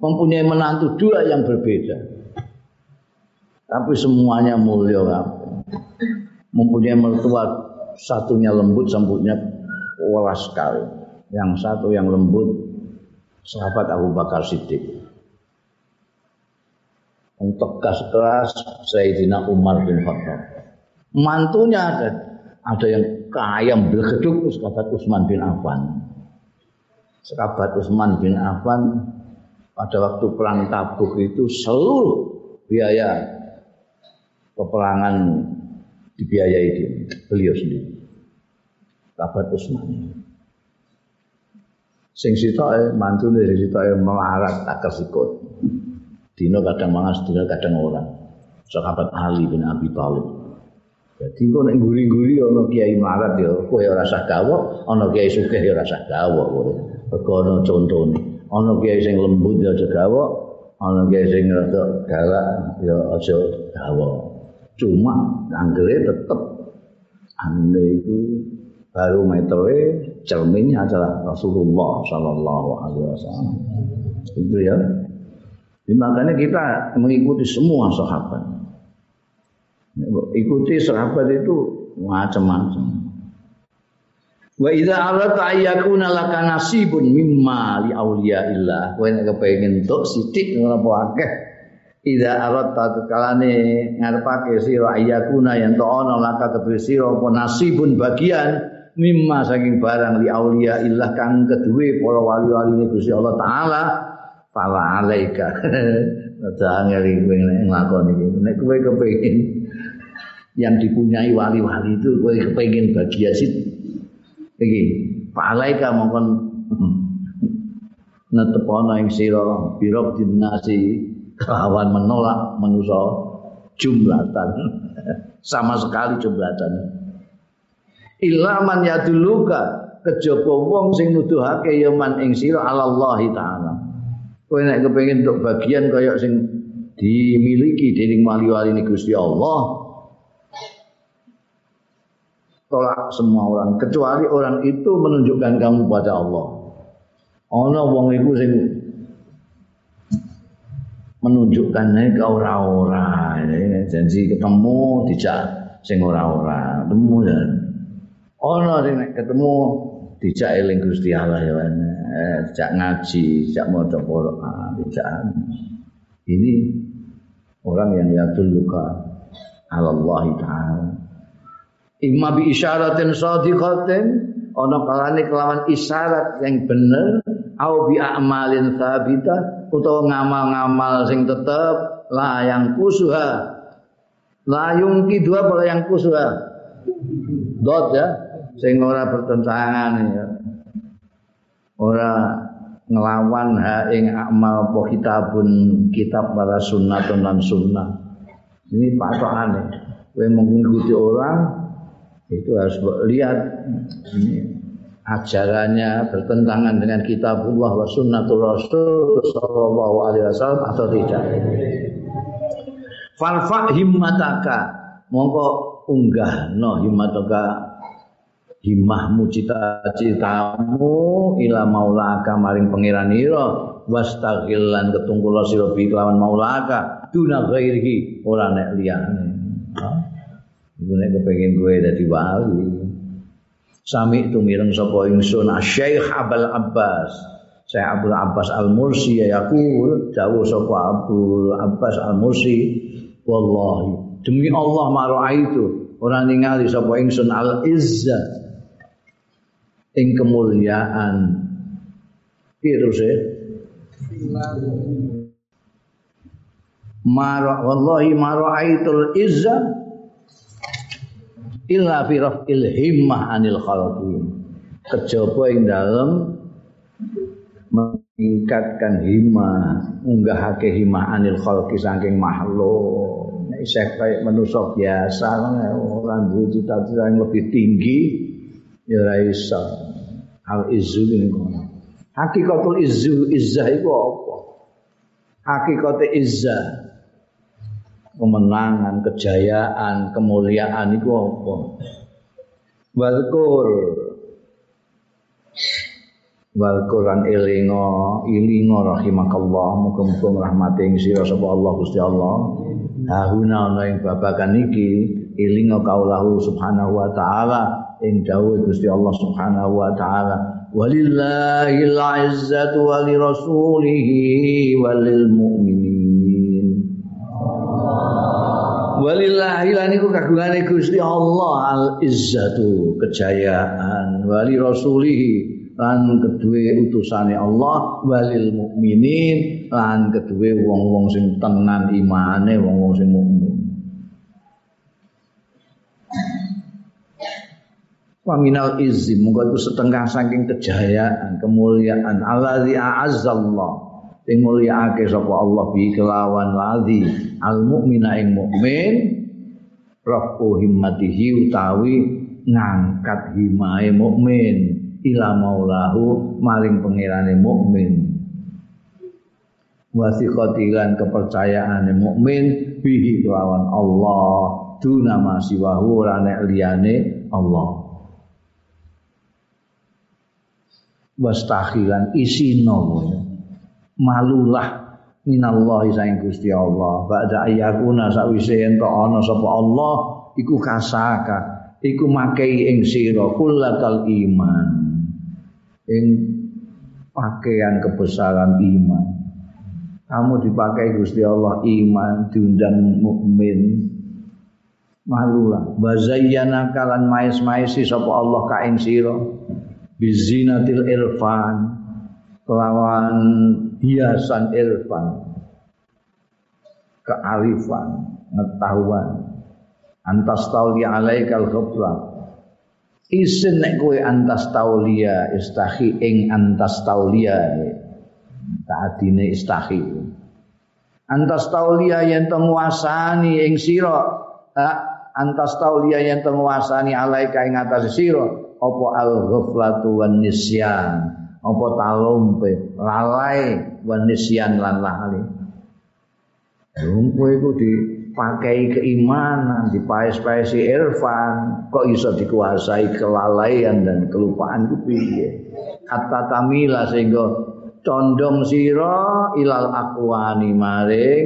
Mempunyai menantu dua yang berbeda. Tapi semuanya mulia. Mempunyai mertua satunya lembut, sambutnya welas sekali. Yang satu yang lembut sahabat Abu Bakar Siddiq. Untuk tegas keras Sayyidina Umar bin Khattab. Mantunya ada ada yang kaya berkeduk sahabat Utsman bin Affan. Sahabat Utsman bin Affan pada waktu perang Tabuk itu seluruh biaya peperangan dibiayai dia, beliau sendiri sahabat Utsman. Sing sitoke mantune sing sitoke melarat tak kesikut. Dino kadang mangas, dino kadang ora. Sahabat Ali bin Abi Thalib. Jadi kok nek guri-guri ana kiai melarat ya kowe ora usah gawok, kiai sugih ya ora usah gawok kowe. Mergo ana contone. Kiai sing lembut ya aja gawok, ana kiai sing rada galak ya aja gawok. Cuma anggere tetep itu baru metere cerminnya adalah Rasulullah Shallallahu Alaihi Wasallam itu ya Jadi, makanya kita mengikuti semua sahabat ikuti sahabat itu macam-macam Wa idza arata ayyakuna laka nasibun mimma li auliyaillah. Kowe nek kepengin entuk sithik ora apa akeh. Idza arata kalane ngarepake sira ayyakuna yen to ana laka kedue sira apa nasibun bagian mimma saking barang li aulia illah kang kedue para wali-wali ini Gusti Allah taala fala alaika ada angel kowe nek nglakoni iki nek kowe kepengin yang dipunyai wali-wali itu kowe kepengin bahagia sih iki falaika mongkon netepono ing sira birok dinasi kelawan menolak manusa jumlatan sama sekali jumlatan. Ilaman yaduluka kejaba wong sing nuduhake ya man ing sira Allah taala. Kowe nek kepengin untuk bagian kaya sing dimiliki dening wali-wali Gusti Allah, tolak semua orang kecuali orang itu menunjukkan kamu pada Allah. Ana wong iku sing menunjukkannya ke orang-orang janji ketemu dijak sing ora-ora. Ketemu ya. Ono sing ketemu dijak eling Gusti Allah ya eh, dijak ngaji dijak maca Quran dijak ini orang yang yadulluka Allah taala imma bi isyaratin shadiqatin ana kalane kelawan isyarat yang bener. Au bi a'malin thabita utawa ngamal-ngamal sing tetep. La yang kusuha. La yungki dua apa yang kusuha. Dot ya. Sing ora bertentangan ya. Ora ngelawan ha ing amal apa kitabun kitab para sunnatun lan sunnah. Ini patokane kowe mengikuti orang itu harus lihat. Ini ajarannya bertentangan dengan kitabullah wa sunnatul rasul sallallahu alaihi wasallam atau tidak. Farfa himmataka. Mongko unggah no himmataka. Himmahmu cita-citamu ila maulaka maring pangeran ira wastaghilan ketungkula sira bi kelawan maulaka. Duna ghairihi. Ora nek liyane. Iku nek kepengin kowe dadi wali. Sami itu mireng sapa ingsun Syekh Abul Abbas. Syekh Abdul Abbas Al-Mursi yaqul dawuh sapa Abdul Abbas Al-Mursi wallahi demi Allah ma itu ora ningali sapa ingsun al-izzah ing kemuliaan terus e Mara wallahi ma ra'aitul izzah illa fi raf'il himmah anil khalqi. Kejaba ing dalem meningkatkan himmah unggahake himmah anil khalqi saking makhluk. Nek isih kaya manusa biasa ora duwe cita-cita yang lebih tinggi ya ora iso. Al izzu ini hakikatul izzu izzah iku apa? Hakikate izzah kemenangan, kejayaan, kemuliaan itu apa? Walkur Walkur an ilingo ilingo rahimakallah muga-muga rahmati ing sira sapa Allah Gusti Allah. Hahuna ana ing babagan iki ilingo kaulahu subhanahu wa taala ing dawuh Gusti Allah subhanahu wa taala walillahil izzatu wa lirasulihi walil mu'minin Walillahi lan iku kagungane Gusti Allah al izzatu kejayaan wali rasulih lan kedue utusane Allah walil mukminin lan kedue wong-wong sing tenan imane wong-wong sing mukmin Waminal izzi, mungkin itu setengah saking kejayaan, kemuliaan. Alladzi a'azzallah sing mulyaake sapa Allah bi kelawan ladzi al mukmina ing mukmin rafu himmatihi utawi ngangkat himae mukmin ila maulahu maring pangerane mukmin. Wasiqatilan kepercayaane mukmin bihi kelawan Allah duna masiwahu ora nek liyane Allah. Wastakhilan isino malulah minallahi saing Gusti Allah. Ba'da ayyakuna sawise ento ana sapa Allah iku kasaka. Iku makei ing sira kullatal iman. Ing pakaian kebesaran iman. Kamu dipakai Gusti Allah iman diundang mukmin. Malulah. Bazayyana kalan mais-maisi sapa Allah ka ing sira. Bizinatil irfan. Kelawan hiasan irfan. Kearifan pengetahuan antas taulia alaikal ghafla isin nek kowe antas taulia istahi ing antas taulia taatine istahi. Antas taulia yen to nguasani ing sira antas tauliya yang tenguasani alaika ing atas sira apa al ghaflatu wan nisyan? Apa talumpe lalai wan nisyan lan lali Lumpuh itu dipakai keimanan, dipaes-paesi irfan, kok bisa dikuasai kelalaian dan kelupaan itu piye? Kata tamila sehingga condong sira ilal akwani maring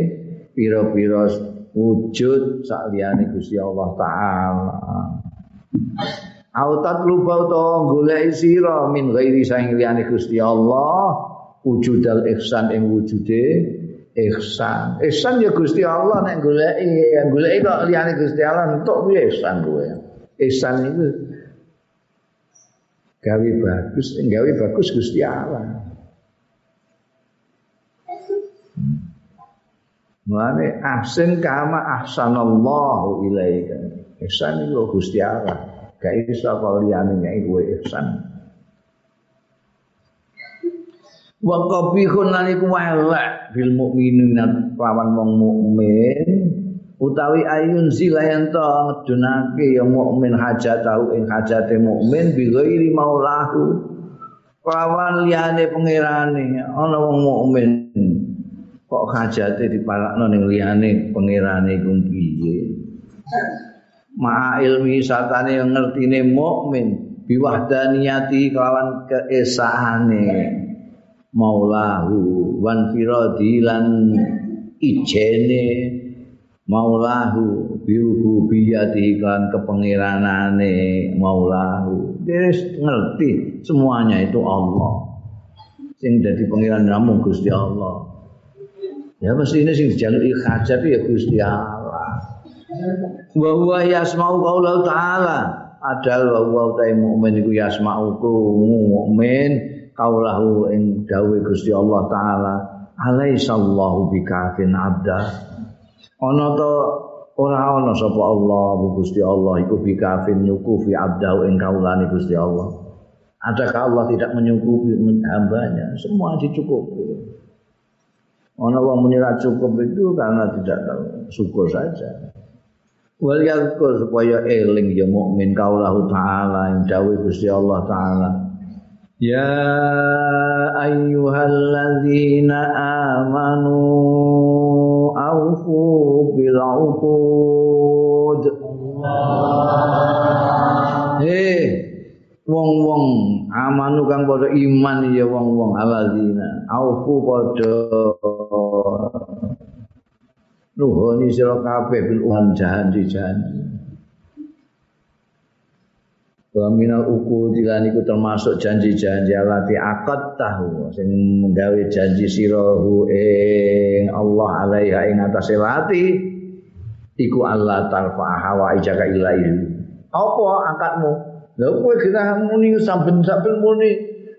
pira-pira wujud sakliyane Gusti Allah taala. Autat lupa utawa golek sira min ghairi saing liyane Gusti Allah wujudal ihsan ing wujude ihsan. Ihsan ya Gusti Allah nek goleki, ya goleki kok liyane Gusti Allah entuk piye ihsan kowe. Ihsan itu gawe bagus, gawe bagus Gusti Allah. Mulane ahsin kama ahsanallahu ilaika. Ihsan itu Gusti Allah. Gak iso kok liyane nyai kowe ihsan. Wa qabihun lan iku elek bil mukminin lawan wong mukmin. Utawi ayun zilayanto ngedunake ya mukmin hajat tahu ing hajate mukmin bi ghairi maulahu. Lawan liyane pangerane ana wong mukmin. Kok hajate diparakno ning liyane pangerane iku piye? Ma ilmi satane ngertine mukmin biwahdaniyati kelawan keesaane maulahu wan firadi ijene maulahu birububiyati kan kepengiranane maulahu dia ngerti semuanya itu Allah sing dadi pengiran namung Gusti Allah Ya mesti ini sing dijaluki hajat ya Gusti Allah. Wa huwa yasma'u qaula ta'ala. Adal wa huwa ta mukmin iku yasma'u mukmin qaulahu ing dawuh Gusti Allah taala. Alaisallahu bikafin abda. Ana to ora ana sapa Allah Gusti Allah iku bikafin nyukufi abdahu ing kaulane Gusti Allah. Adakah Allah tidak menyukupi hambanya? Semua dicukupi. Ono wong muni cukup itu karena tidak syukur saja. Wal supaya eling ya mukmin kaulahu taala yang dawuh Gusti Allah taala. Ya ayyuhalladzina amanu aufu bil uqud. Hei wong-wong amanu kang padha iman ya wong-wong alladzina aufu padha nuhoni sira kabeh bil uhan janji-janji Wa minal uku dilan iku termasuk janji-janji alati akad tahu sing menggawe janji sirahu ing Allah alaiha ing atase lati iku Allah tarfa hawa ijaka ilaihi. Apa angkatmu? Lha kowe kira muni saben-saben muni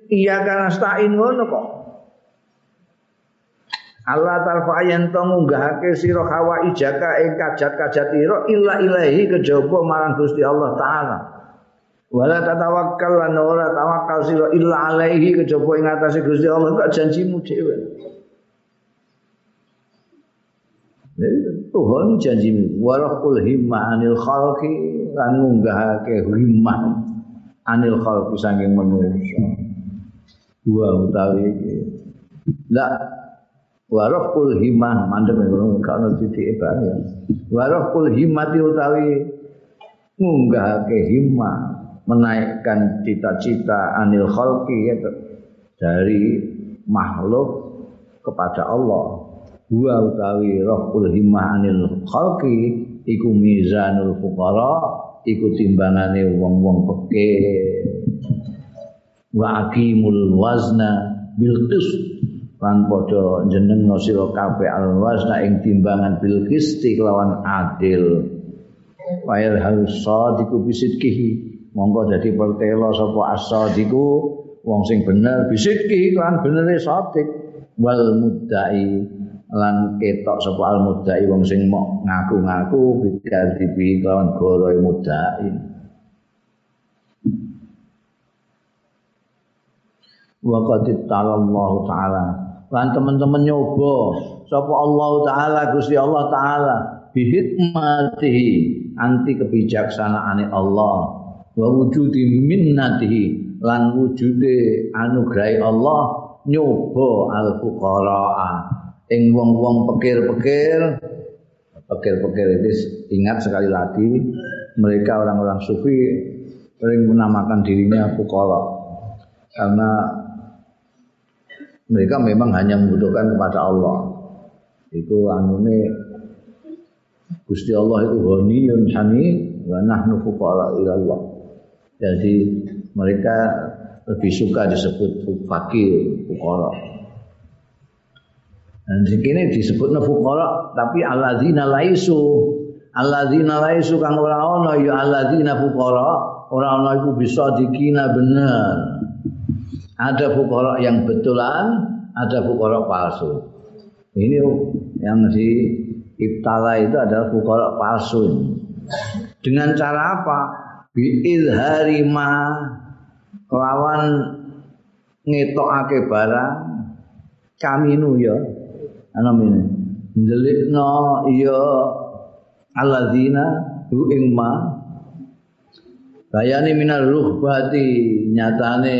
iya kan astain ngono kok. Allah tarfa yen to munggahake sira hawa ijaka ing kajat-kajat ira illa ilahi kejaba marang Gusti Allah taala wala tatawakkal lan ora tawakal sira illa alaihi kejaba ing atase Gusti Allah kok janjimu dhewe Tuhan janjimu. Warahul himmah anil khalqi lan munggahake himmah anil khalqi saking manusia dua utawi iki. La warahul himmah mandek ngono gak ono titike ya warahul himmati utawi munggahake himmah menaikkan cita-cita anil khalqi dari makhluk kepada Allah. Wa utawi rohul himmah anil khalqi iku mizanul fuqara iku timbangane wong-wong peke. Wa aqimul wazna bil qist lan padha jenengno sira kabeh al wazna ing timbangan bil qisti kelawan adil. Wa yarhal sadiqu bisidqihi monggo dadi pertelo sapa asadiku wong sing bener bisidki lan benere sadik wal muddai lan ketok sapa al muddai wong sing mok ngaku-ngaku bidal dibi lawan goroe muddai. Wa qad Allah taala. Lan teman-teman nyoba sapa Allah taala Gusti Allah taala bihikmatihi anti kebijaksanaane Allah wa wujudi minnatihi. Lan wujude anugrahi Allah nyoba al fuqara ing wong-wong pekir-pekir pekir-pekir itu ingat sekali lagi mereka orang-orang sufi sering menamakan dirinya fuqara. Karena mereka memang hanya membutuhkan kepada Allah. Itu anune Gusti Allah itu ghaniyun hani wa nahnu fuqara ila Allah jadi mereka lebih suka disebut fakir fuqara. Dan di sini disebut fuqara tapi alladzina laisu. Alladzina laisu kang ora ana ya alladzina fuqara. Ora ana iku bisa dikina bener. Ada fuqara yang betulan ada fuqara palsu. Ini yang di ibtala itu adalah fuqara palsu dengan cara apa bi izhari ma. Kelawan ngetokake barang kami nu ya. Ana mene. Ndelikno iya alladzina hu ing ma. Bayani minar ruhbati nyatane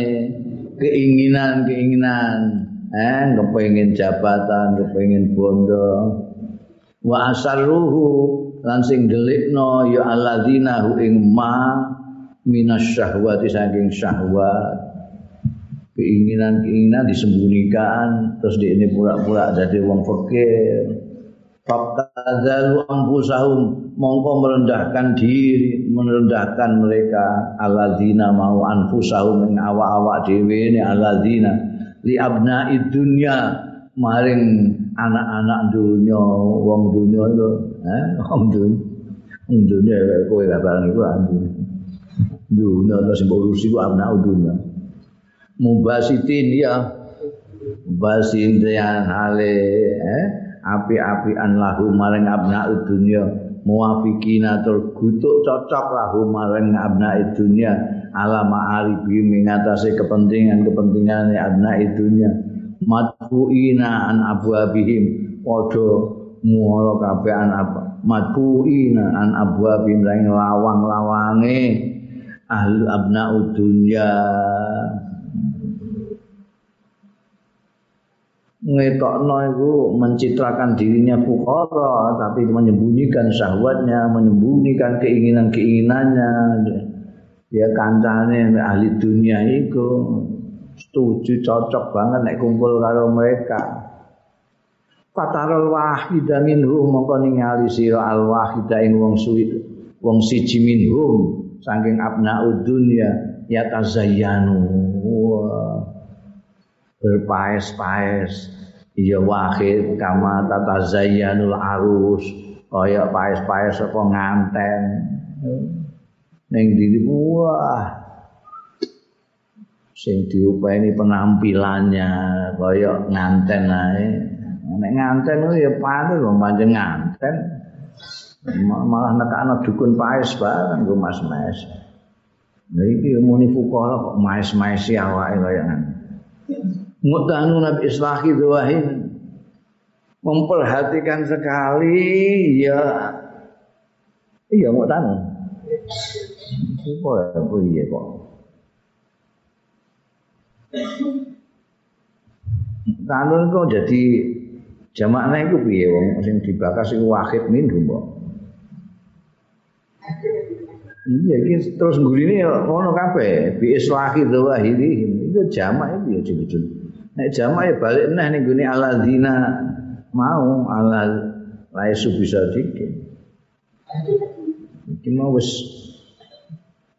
keinginan-keinginan. Eh kepengin jabatan kepengin bondo. Wa asarruhu lan sing delikno ya alladzina hu ing ma minasyahwati saking syahwat. Keinginan-keinginan disembunyikan terus di ini pura-pura jadi wong fakir. Fabtadalu ampusahum mongko merendahkan diri, merendahkan mereka. Alladzina mau anfusahum ing awak-awak dhewe ne alladzina. Li abnai dunya maring anak-anak dunya, wong dunya itu, eh, wong dunya. Wong dunya kowe gak barang iku dunya. Dunya terus urusi ku anak dunya. mubasitin ya mubasin yang hale eh api-apian lahu maring abna dunya muwafiqina tur gutuk cocok lahu maring abna dunya ala ma'aribi mengatasi kepentingan-kepentingan abna dunya matfuina an abwabihim. Padha muara kabeh an apa matfuina an abwabihim. Lawang-lawange. Ahli abna dunya. Ngetokno itu mencitrakan dirinya fuqara tapi menyembunyikan syahwatnya, menyembunyikan keinginan-keinginannya. Ya kancane ahli dunia itu setuju cocok banget nek kumpul karo mereka. Fatarul wahida minhum mongko ningali sira al wahida ing wong suwi wong siji minhum saking abnaud dunya ya tazayyanu. Wah. berpaes-paes iya wahid kama tata zayyanul arus kaya paes-paes apa nganten ning diri wah sing diupeni penampilannya kaya nganten ae. Nek nganten ya pantes wong pancen nganten. Malah nekakno dukun paes bareng go mas-mas. Nah iki muni fuqara kok maes-maes awake kaya ngono. mutanu nabi islahi dhawahin memperhatikan sekali ya. Iya mutanu ya iya kok Tanun kok jadi jamaknya itu piye wong sing dibakas iku wahid minhum kok. Iya iki terus nggurine ya ngono kabeh bi islahi dzawahirihim itu jamak itu ya jelas Nek jamak ya balik neh ning gone alladzina mau ala laisu bisa dikit. Iki mau wis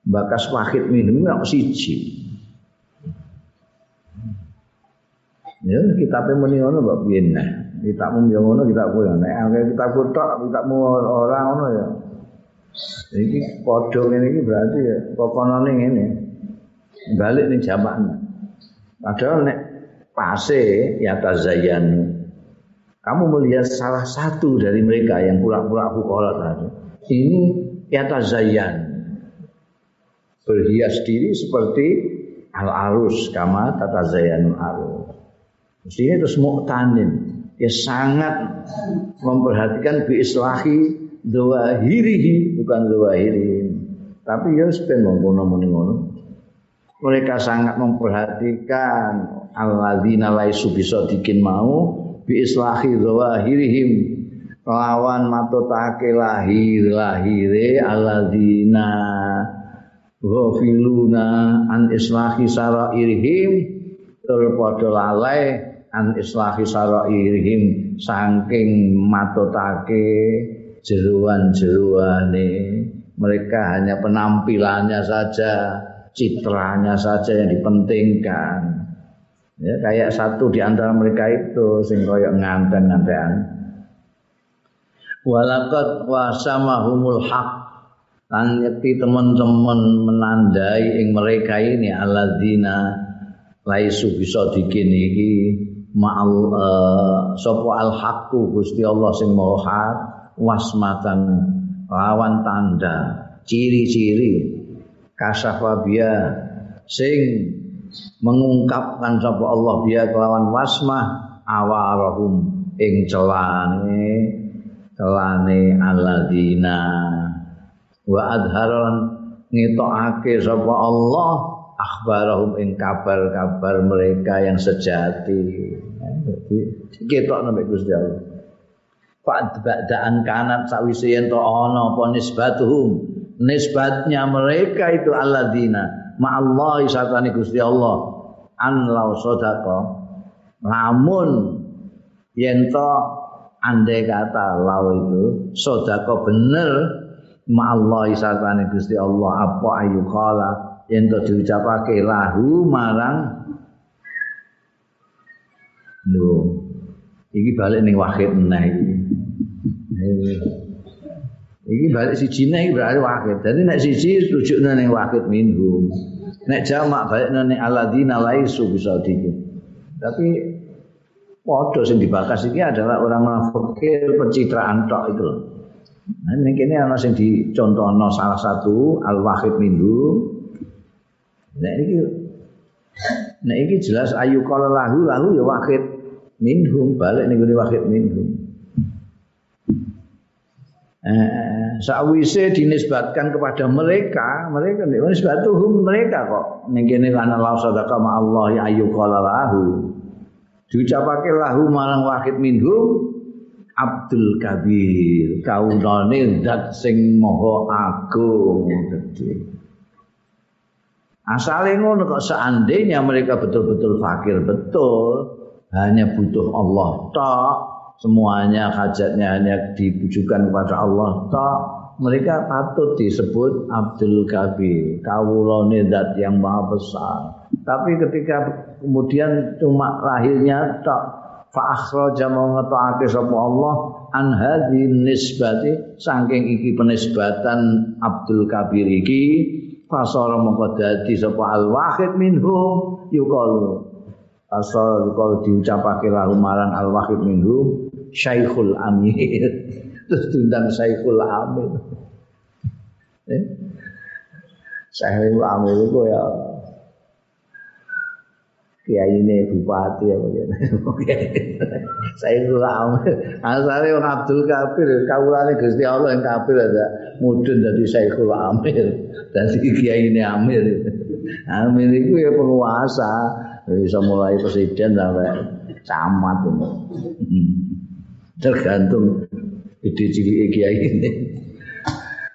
bakas wahid minum kok siji. Ya kitabe muni ngono kok piye nah. Kita mung yo ngono kita kowe nek angke kita kutok kita mau ora ngono ya. Iki padha ngene iki berarti ya pokonane ngene. Balik ning jamaknya. Padahal nek pase ya tazayyanu. Kamu melihat salah satu dari mereka yang pura-pura fuqara tadi. Ini ya tazayyan. Berhias diri seperti al-arus kama tatazayyanul arus. Ini terus mu'tanin. Ya sangat memperhatikan bi islahi zawahirihi bukan zawahiri tapi ya sepen ngono ngono. Mereka sangat memperhatikan alladzina laisu bisa dikin mau bi islahi zawahirihim lawan matotake lahir lahire alladzina ghafiluna an islahi sarairihim. Tur padha lalai an islahi sarairihim saking matotake jeruan-jeruane. Mereka hanya penampilannya saja citranya saja yang dipentingkan. Ya kayak satu di antara mereka itu sing koyok nganten-ngantean walakat wasamahumul haq. Lan yakti teman-teman menandai ing mereka ini alladzina laisu bisa dikin iki ma'al uh, sapa al haqqu Gusti Allah sing maha hak wasmatan lawan tanda ciri-ciri kasafa biya sing mengungkapkan sapa Allah biya kelawan wasmah awarahum ing celane celane alladzina. Wa adharon ngetokake sapa Allah akhbarahum ing kabar-kabar mereka yang sejati ketok nek Gusti Allah. Fa'ad ba'daan kanat sawise yen to ana apa nisbatuhum. Nisbatnya mereka itu alladzina ma'allahi satani Gusti Allah. An lau sodako lamun yento andai kata lau itu sodako bener ma'allahi satani Gusti Allah apa ayu kala yento diucapake lahu marang lho iki balik ning wahid meneh iki Iki balik si Cina iki berarti wakil. Jadi nek siji rujukna ning wakil minhum. Nek jamak balik ning alladzina laisu bisa dikit. Tapi padha sing dibakas iki adalah orang fakir pencitraan tok itu. Nah, ini kini ana sing dicontohno salah satu al-wahid minhum. Nah iki Nah iki jelas ayu kala lahu lahu ya wahid minhum balik ning wahid minhum. Eh, sawise dinisbatkan kepada mereka, mereka nisbatuhum mereka kok. Ning kene kana la sadaqa ma Allah ya ayu qala lahu. Diucapake lahu marang wahid minhum Abdul Kabir, kaunane zat sing maha agung gede. Asale ngono kok seandainya mereka betul-betul fakir betul, hanya butuh Allah. Tok, semuanya hajatnya hanya ditujukan kepada Allah. Tak. Mereka patut disebut Abdul Kabir kawulane zat yang maha besar. Tapi ketika kemudian cuma lahirnya tak fa akhraja ngetokake sapa Allah an hadhi nisbati saking iki penisbatan Abdul Kabir iki fasara mongko dadi sapa al wahid minhum yuqalu asal kalau diucapake lahu marang al wahid minhum Syekhul Amir. Terus diundang Syekhul Amir. Eh? Syekhul Amir itu ya kiai ini bupati apa gitu. Syekhul Amir. Asalnya orang Abdul Kabir, kaulane Gusti Allah yang Kabir ada mudun dari Syekhul Amir. Dari kiai ini Amir. Amir itu ya penguasa. Bisa mulai presiden sampai camat. Tergantung gede cilik kiai ini.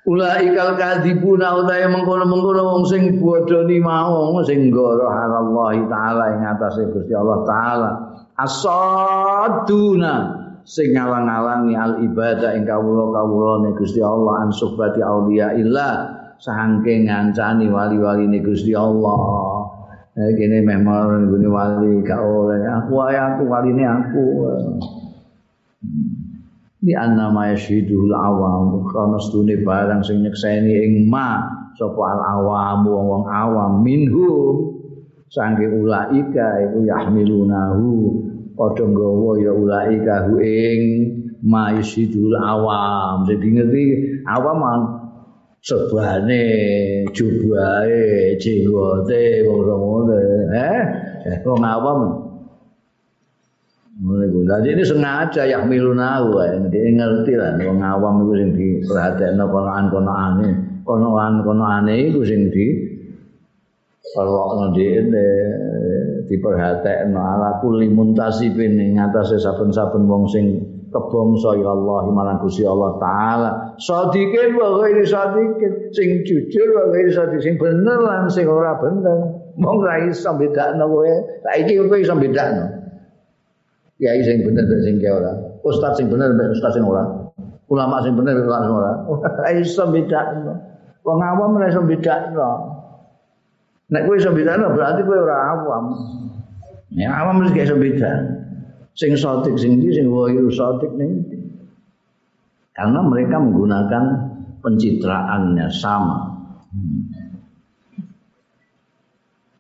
Ulaikal kadibuna utahe mengkono-mengkono wong sing bodoni mau sing goro Allah taala ing atase Gusti Allah taala. Asaduna sing ngalang-alangi al ibadah ing kawula-kawulane Gusti Allah an subati auliya illah saking ngancani wali-waline Gusti Allah. Eh kene memang ngene wali gak oleh. Aku ae aku waline aku. di anna ma yashidul awam kana stune barang sing nyekseni ing ma sapa al awam wong awam. Minhum sange ulaika iku yahmilunahu. Padha nggawa ya ulaika hu ing ma yashidul awam dadi ngerti awam sebane jubahe jenggote wong ngono eh wong awam. Jadi ini sengaja ya milunahu dia ngerti lah wong awam iku sing diperhatekno konoan-konoane, konoan-konoane iku sing di perwakno dhekne diperhatekno ala kulli muntasibin ing atase saben-saben wong sing kebangsa ya Allah marang Gusti Allah taala. Sadikin wa ghairi sadikin, sing jujur wa ghairi sadikin, sing bener lan sing ora bener. Mong ra iso bedakno kowe. Saiki kowe iso bedakno. kiai sing bener dan sing ora. Ustaz sing bener dan ustaz sing ora. Ulama sing bener dan ulama sing ora. Ora iso bedakno. Wong awam ora iso bedakno. Nek kowe iso bedakno berarti kowe ora awam. Ya awam mesti iso beda. Sing sotik sing ndi sing wayu sotik ning Karena mereka menggunakan pencitraannya sama.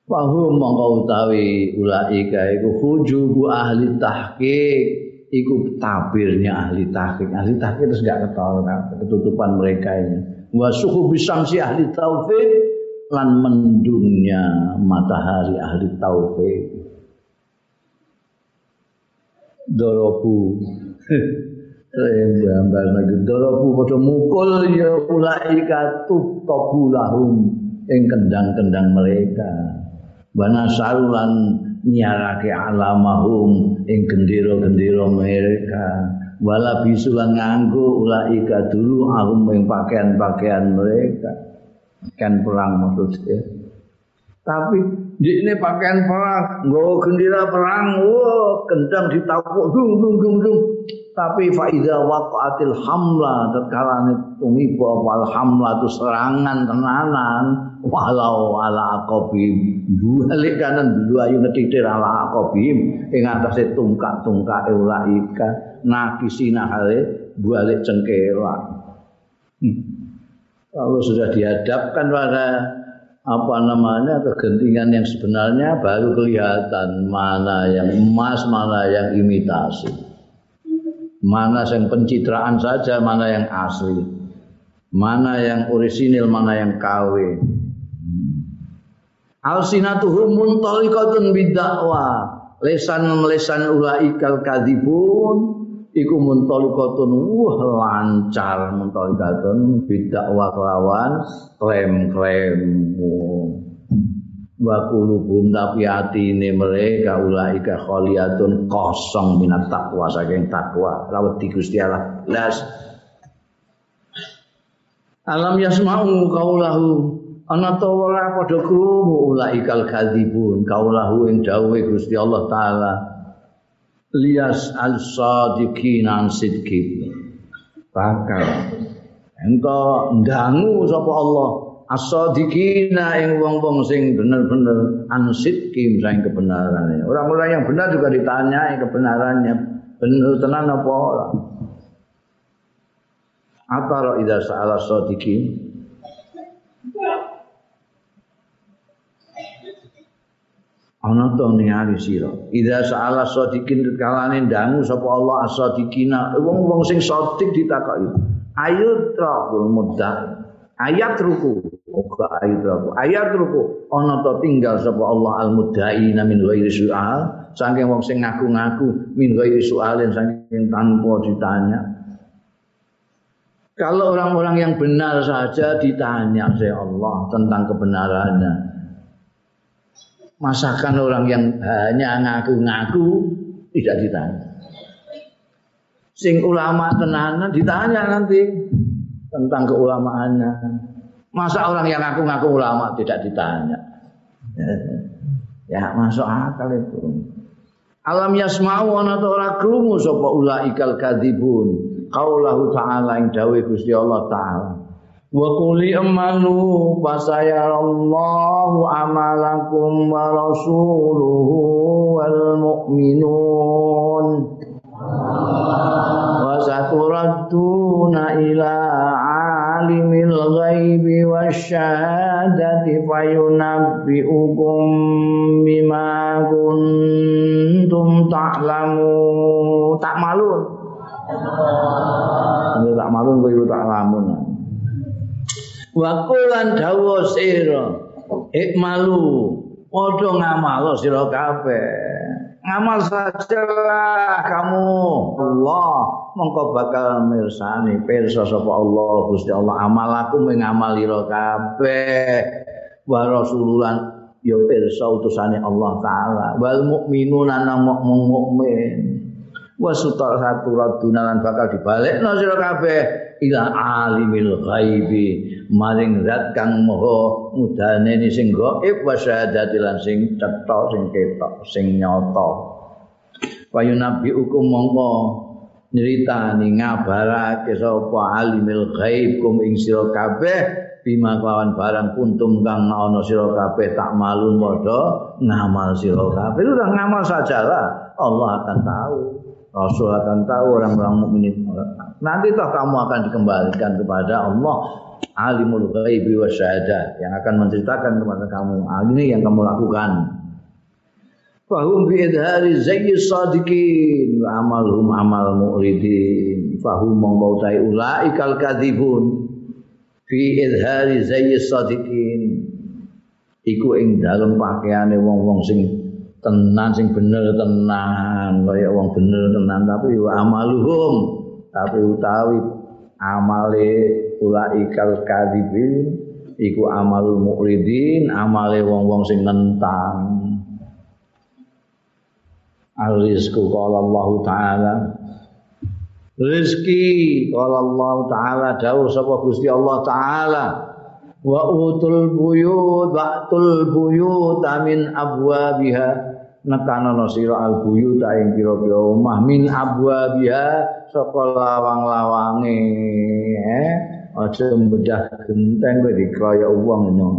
Wahum mongko utawi ulaika iku hujubu ahli tahqiq iku tabirnya ahli tahqiq. Ahli tahqiq terus gak ketahuan ketutupan mereka ini. Wa suhu bisamsi ahli taufik lan mendungnya matahari ahli taufik. Dorobu gambar lagi dorobu padha mukul ya ulaika tubtabulahum ing kendang-kendang mereka. Bana sarulan nyarake alamahum ing gendera-gendera mereka. Wala bisulan nganggo ulaika dulu ahum ing pakaian-pakaian mereka. Kan perang maksudnya tapi ini pakaian perang nggawa gendera perang wah kendang ditapuk dung dung dung dung. Tapi faida waqatil hamla tatkala tumiba wal hamla tu serangan tenanan walau ala aqabim. Balik kanan dulu ayu ngetitir ala aqabim. Ing atase tungkak-tungkake ulaika nakisina hale balik cengkela hmm. kalau sudah dihadapkan pada apa namanya kegentingan yang sebenarnya baru kelihatan. Mana yang emas mana yang imitasi. Mana yang pencitraan saja, mana yang asli, mana yang orisinil, mana yang KW. Alsinatuhum muntalikatun bidakwa, lesan-lesan ulaikal kadibun, iku muntalikatun wah lancar muntalikatun bidakwa kelawan klaim-klaim wa qulubuhum tapi atine mereka ulaika khaliyatun kosong minat takwa saking takwa. Rawet di Gusti Allah. Las. Alam yasma'u qaulahu ana ta ora padha krungu ulaikal kadzibun. Qaulahu ing dawuhe Gusti Allah taala lias al sadiqin an sidqi bakal engko ndangu sapa Allah as-sadiqina ing wong-wong sing bener-bener ansidqim saing kebenarannya. Orang-orang yang benar juga ditanyai kebenarannya. Benar tenan apa ora? Atara idza sa'ala sadiqin ana to ningali sira? Idza sa'ala sadiqin kalane dangu sapa Allah as-sadiqina. Wong-wong sing sadik ditakoki. Ayo traful muddah ayat ruku. Oga ayat ruku. Ayat ruku. Ana to tinggal sapa Allah al mudai min ghairi soal saking wong sing ngaku-ngaku min ghairi soalin saking tanpa ditanya. Kalau orang-orang yang benar saja ditanya oleh Allah tentang kebenarannya masakan orang yang hanya ngaku-ngaku tidak ditanya sing ulama tenanan ditanya nanti tentang keulamaannya. Masa orang yang ngaku-ngaku ulama tidak ditanya? Ya, masuk akal itu. Alam yasma'u ana ta ora krungu sapa ulaikal kadzibun. Qaulahu ta'ala ing dawuh Gusti Allah taala. Wa quli amanu fasayarallahu amalakum wa rasuluhu wal mu'minun. Wa saturadduna ila alimil ghaibi wasyahadati fayunabbi'ukum bima kuntum ta'lamu tak malun. Tak malun kowe tak lamun wa qulan dawa sira ikmalu padha ngamal sira kabeh. Ngamal sajalah kamu. Allah mongko bakal mirsani pirsa sapa Allah Gusti Allah. Amalaku mengamali ro kabeh. Wa rasulullah ya pirsa utusane Allah taala. Wal mukminuna nang mukmin. Wa sutar satu raduna lan bakal dibalekno sira kabeh ila alimil ghaibi maring zat kang maha mudane ni sing gaib wa syahadati lan sing cetha sing ketok sing nyata. Wa yunabi hukum mongko nyeritani ngabarake sapa alimil ghaib kum ing sira kabeh bima kelawan barang kuntum kang ana sira kabeh tak malun padha ngamal sira kabeh. Udah ngamal sajalah Allah akan tahu Rasul akan tahu orang-orang mukmin nanti toh kamu akan dikembalikan kepada Allah alimul ghaibi wa syahadat yang akan menceritakan kepada kamu. Ah, ini yang kamu lakukan. Fahum bi idhari zayyi sadiqin wa amalhum amal mu'ridin. Fahum mongkautai ulaikal kadhibun. Fi idhari zayyi sadiqin. Iku ing dalem pakaiane wong-wong sing tenan sing bener tenan. Kaya wong bener tenan tapi wa amaluhum. Tapi utawi amale ulaikal kadibin iku amalul muridin amale wong-wong sing nentang. Al-rizqu qala Allah taala. Rezeki qala Allah taala dawuh sapa Gusti Allah taala. Wa utul buyut waqtul buyut min abwabiha nekanono sira al buyut ing pira-pira omah. Min abwabiha saka lawang-lawange eh aja mbedah genteng kowe dikroyok wong nyong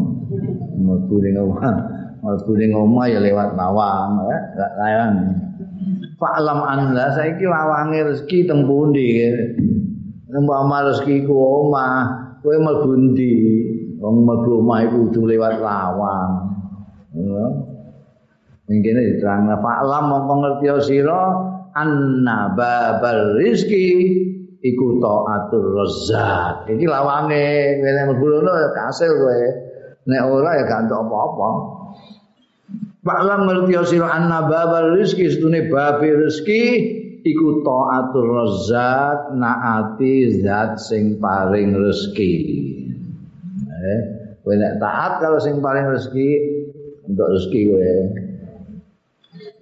mlebu ning omah. Mlebu ning omah ya lewat lawang ya gak layang Fa'lam anla saiki lawange rezeki teng pundi umpama rezeki ku omah kowe mlebu ndi wong mlebu omah iku kudu lewat lawang. Ya Ning kene diterangna fa'lam mongko ngerti sira anna babal rizki iku taatur razzaq. Iki lawange ngene mbulono ya kasil kowe. Nek ora ya gak entuk apa-apa. Fa'lam ngerti sira anna babal rizki setune babe rezeki iku taatur razzaq naati zat sing paring rezeki. Eh, kowe nek taat kalau sing paring rezeki untuk rezeki kowe.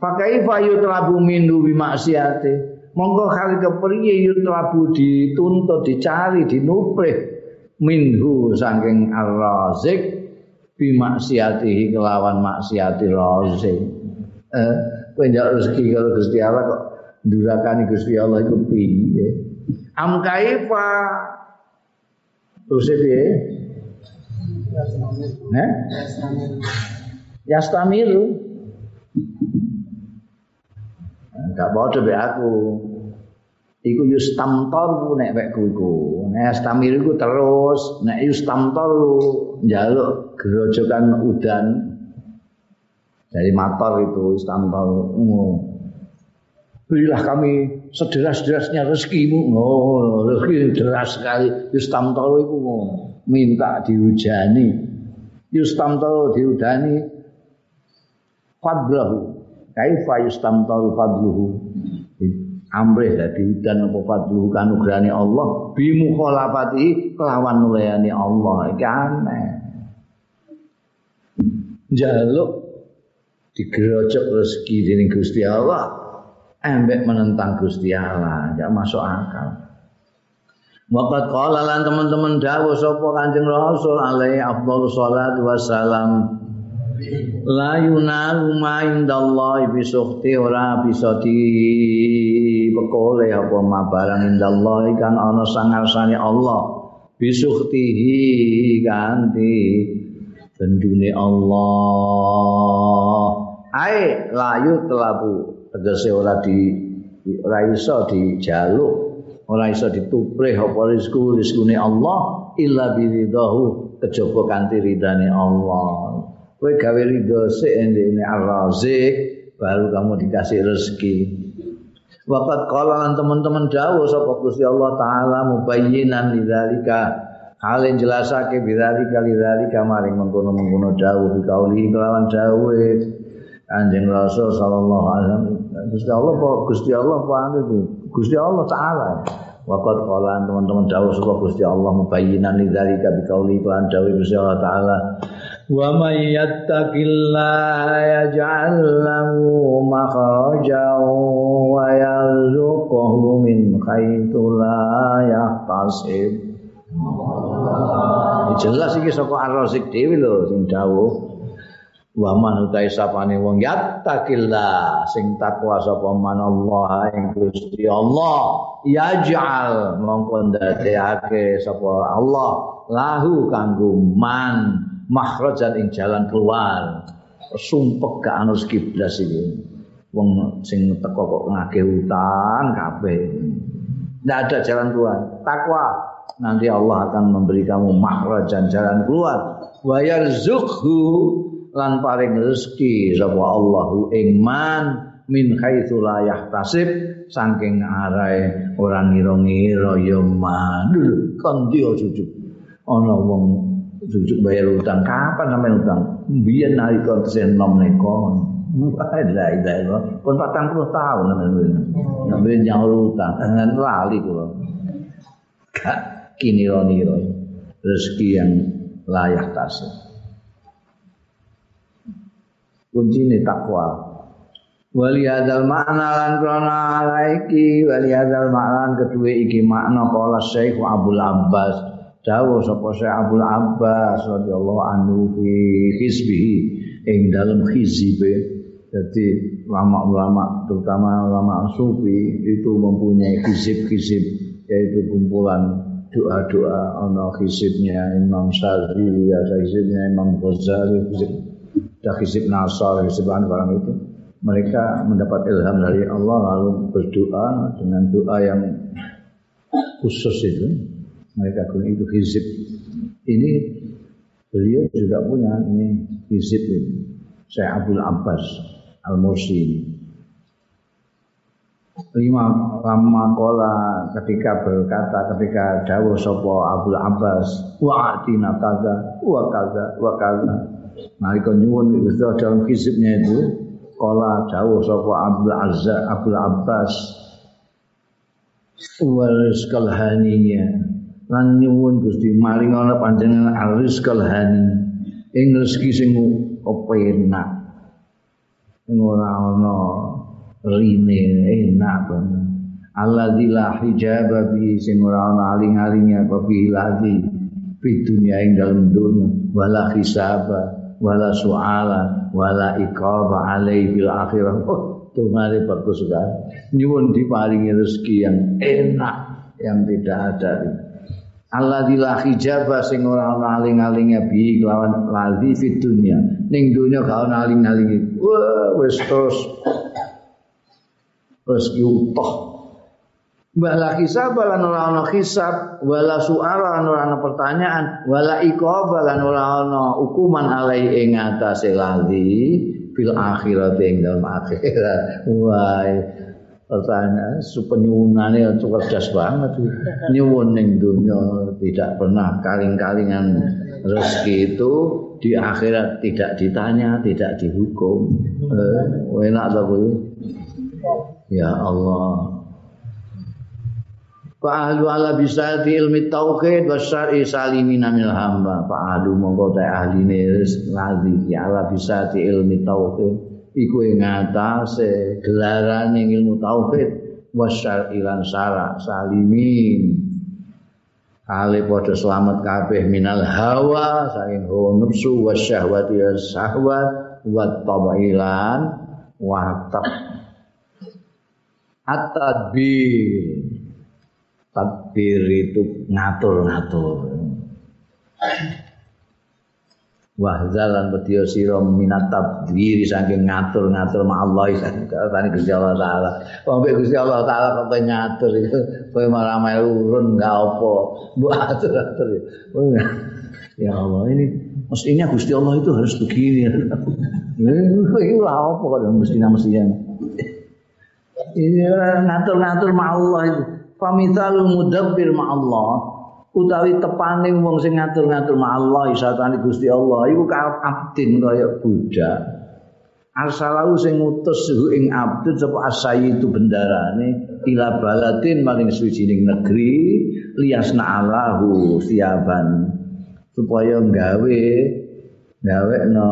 Pakai fayu telabu mindu bimaksiate. Monggo kali kepriye yutlabu dituntut dicari dinuprih minhu saking ar-razik bimaksiatihi kelawan maksiati razik. Eh, kowe rezeki kalau Gusti Allah kok durakani Gusti Allah iku piye? Am kaifa terus piye? Yastamiru. Yastamiru. Enggak padha be aku. Iku yustamtor nek wekku iku. Nek stamir iku terus, nek yustamtor njaluk gerojokan udan dari motor itu istamtor. Berilah kami sederas-derasnya rezekimu. Oh, rezeki deras sekali. Yustamtor iku minta dihujani. Yustamtor diudani fadlahu kaifa yustamtaru fadluhu? Amrih dadi udan apa fadluhu? Kanugrahane Allah. Bi mukhalafati kelawan nulayani Allah. Iki aneh. Jaluk digerojok rezeki dening Gusti Allah embek menentang Gusti Allah. Gak masuk akal. Waqat qala lan teman-teman dawuh sapa Kanjeng Rasul alaihi afdhalus salatu wassalam la yunalu ma indallahi bi ora bisa di pekole apa ma barang indallahi kang ana sangarsane Allah. Bi sukhtihi ganti bendune Allah. Ae layu telabu. Tegese ora di ora iso dijaluk ora iso dituprih apa rezeki rezekine Allah illa biridahu kejaba kanthi ridane Allah kowe gawe ridho sik ndekne ar-razik baru kamu dikasih rezeki. Waqat qala teman-teman dawuh sapa Gusti Allah taala mubayyinan lidzalika yang jelasake bidzalika lidzalika maring mengkono-mengkono dawuh dikauli kelawan dawuh. Kanjeng Rasul sallallahu alaihi wasallam. Gusti Allah kok Gusti Allah apa itu? Gusti Allah taala. Waqat qala teman-teman dawuh sapa Gusti Allah mubayyinan lidzalika biqauli lan dawuh Gusti Allah taala wa may yattaqillaha yaj'al lahu makhrajan wa yarzuqhu min haitsu la yahtasib. Jelas iki saka Ar-Razik dhewe lho sing dawuh. Wa man utai sapane wong yattaqillah sing takwa sapa man Allah ing Gusti Allah yaj'al mongko ndadekake sapa Allah lahu kanggo man makhrajan ing jalan keluar. Sumpek gak anu kiblas iki. Wong sing teko kok ngake utang kabeh. Ndak ada jalan keluar. Takwa. Nanti Allah akan memberi kamu makhrajan jalan keluar. Wa yarzuqhu lan paring rezeki sapa Allahu ing man min haitsu la yahtasib. Saking arae ora ngira-ngira ya man. Kon ana wong cucuk bayar utang. Kapan sampean utang? Biyen nalika tesih nom neko La ilaha illallah. Kon 40 tahun sampean nyaur utang, dengan lali kula. Gak kinira-nira rezeki yang layak tasik. kuncine takwa. Wali hadzal makna lan krana alaiki. Wali hadzal makna kedue iki makna kala Syekh Abdul Abbas dawuh sapa Syekh Abdul Abbas radhiyallahu anhu fi hizbihi ing dalam hizbe jadi ulama-ulama terutama ulama sufi itu mempunyai hizib-hizib yaitu kumpulan doa-doa ana hizibnya Imam Syafi'i ada hizibnya Imam Ghazali hizib dah hisib nasar, hisiban barang itu. Mereka mendapat ilham dari Allah lalu berdoa dengan doa yang khusus itu. Mereka guna itu hizib. Ini beliau juga punya ini hizib ini. Saya Abdul Abbas Al-Mursi lima lama kola ketika berkata ketika dawuh sopo Abdul Abbas wa atina kaza wa kaza wa kaza Nalika nyuwun Gusti dalam hizibnya itu kala dawuh sapa Abdul Azza Abdul Abbas wal rizqal haniya lan nyuwun Gusti maring ana panjenengan al rizqal hani. Ing rezeki sing kepenak sing ora ana rine enak banget. Alladzi la hijaba bi sing ora ana aling-alinge apa bi ladzi fi dunya ing dalem dunya. Wala hisaba wala su'ala wala iqaba alaihi fil akhirah. Oh tumari bagus sekali. Nyuwun diparingi rezeki yang enak yang tidak ada Allah la hijaba sing ora ana aling-alinge bi kelawan lazi fi dunya. Ning dunya gak ana aling-alinge wah wis terus. Rezeki utuh Wala hisab lan ora ana hisab, wala suara lan ora ana pertanyaan, wala iqab lan ora ana hukuman alai ing atase lali fil akhirat ing dalem akhirat. Wah, pertanyaan supenyunane cerdas banget nyuwun ning dunya tidak pernah kaling-kalingan rezeki itu di akhirat tidak ditanya, tidak dihukum. Eh, enak to Ya Allah. Fa ahlu ala bisati ilmi tauhid wa syar'i salimina minal hamba. Fa ahlu mongko ta ahline lazi ya ala bisati ilmi tauhid iku ing ngatasé gelarane ilmu tauhid wa syar'i lan syara salimin. Kale padha selamat kabeh minal hawa saking hawa nafsu wa syahwati wa syahwat wa tabailan wa tab at-tadbir. Tadbir itu ngatur-ngatur wahzalan bedya sira minat tadbir saking ngatur-ngatur ma Allah. Tani Gusti Allah taala. Wong Gusti Allah taala kok ngatur itu kowe malah urun enggak apa. Mbok atur-atur ya. Allah ini mestinya Gusti Allah itu harus begini. Ini lah apa kok mestinya mestinya ini ngatur-ngatur ma Allah itu. Pamitalul mudabbir Allah utawi tepane wong sing ngatur-ngatur Allah isatane Gusti Allah iku abdin kaya budak. Arsalahu sing ngutus suhu ing abdud sapa asayi itu bendarane ila baladin maring suwijining negeri liasna alahu siaban supaya gawe gawe no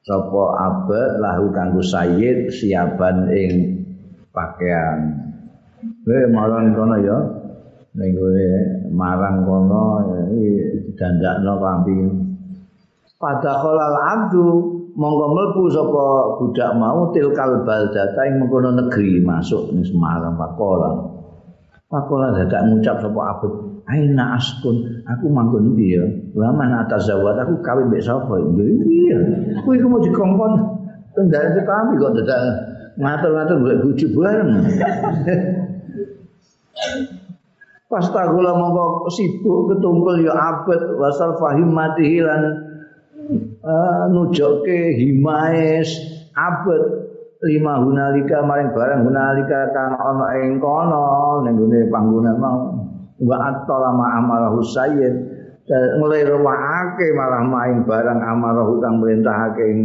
sapa abad lahu kanggo sayyid siaban ing pakaian. Kowe marang kono ya ning marang kono dandakno kampi pada kholal abdu monggo mlebu sapa budak mau tilkal baldata ing mengkono negeri masuk ning Semarang Pakola. Pakola dadak ngucap sapa abet, "Aina askun, aku manggon? Lah man atas zawat aku kawin mbek sapa?" Iya. Kuwi mau dikongkon tendang kami kok dadak ngatur-ngatur golek bojo bareng. Pas tagula monggo sibuk ketumpul ya abet wasal fahim mati lan uh, nujokke himaes abet. Lima hunalika maring barang hunalika kang ana ing kono ning gone panggonan mau. Wa atolama amarahu sayyid. Nglirwakake malah maing barang amarahu kang merintahake ing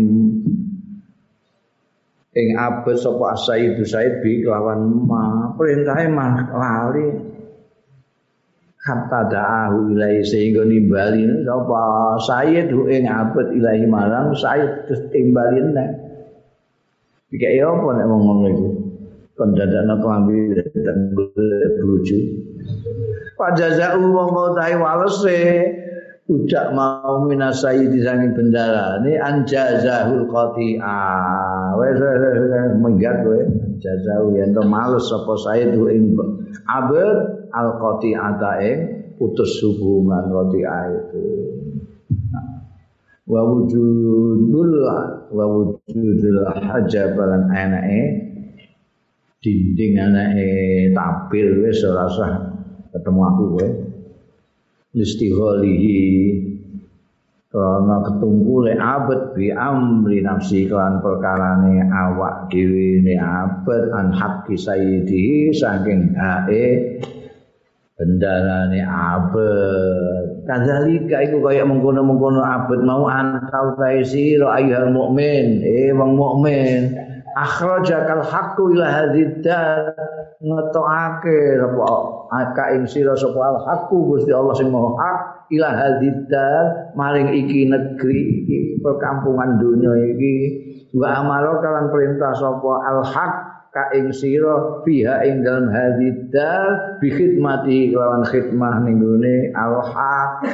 ing abet sapa asaidu said bi lawan ma. Perintahe mah lali hatta da'ahu ilahi sehingga nimbali. Sapa sayyid ing abet ilahi marang sayyid terus timbalin nek iki apa nek wong ngono iku? Kon dadakno klambi dan bojo. Pajazau wong mau tai walese. Udak mau minas sayyid sanging bendara ini anjazahul qati'a. Wes menggat kowe. Jazau yen to males sapa sayyid ing abet al qati'ata ing putus hubungan qati'ah itu. Wa wujudul wa wujudul hajab lan anake dinding anake tapir wis ora usah ketemu aku kowe istighalihi karena ketunggu le abad bi amri nafsi kelan perkarane awak dhewe ne abad an haqqi sayyidi saking hae bendarane abet. Kadzalika iku kaya mengkono-mengkono abet. Mau antau tae sira ayyuhal mukmin eh wong mukmin akhrajakal haqqu ila hadzal ngetokake apa aka ing sira sapa al haqqu Gusti Allah sing maha hak ila hadzal maring iki negeri iki perkampungan dunia iki. Wa amaro kalan perintah sapa al ka ing sira fiha ing dalem hadidal bi khidmati lawan khidmah ning gone al-haq.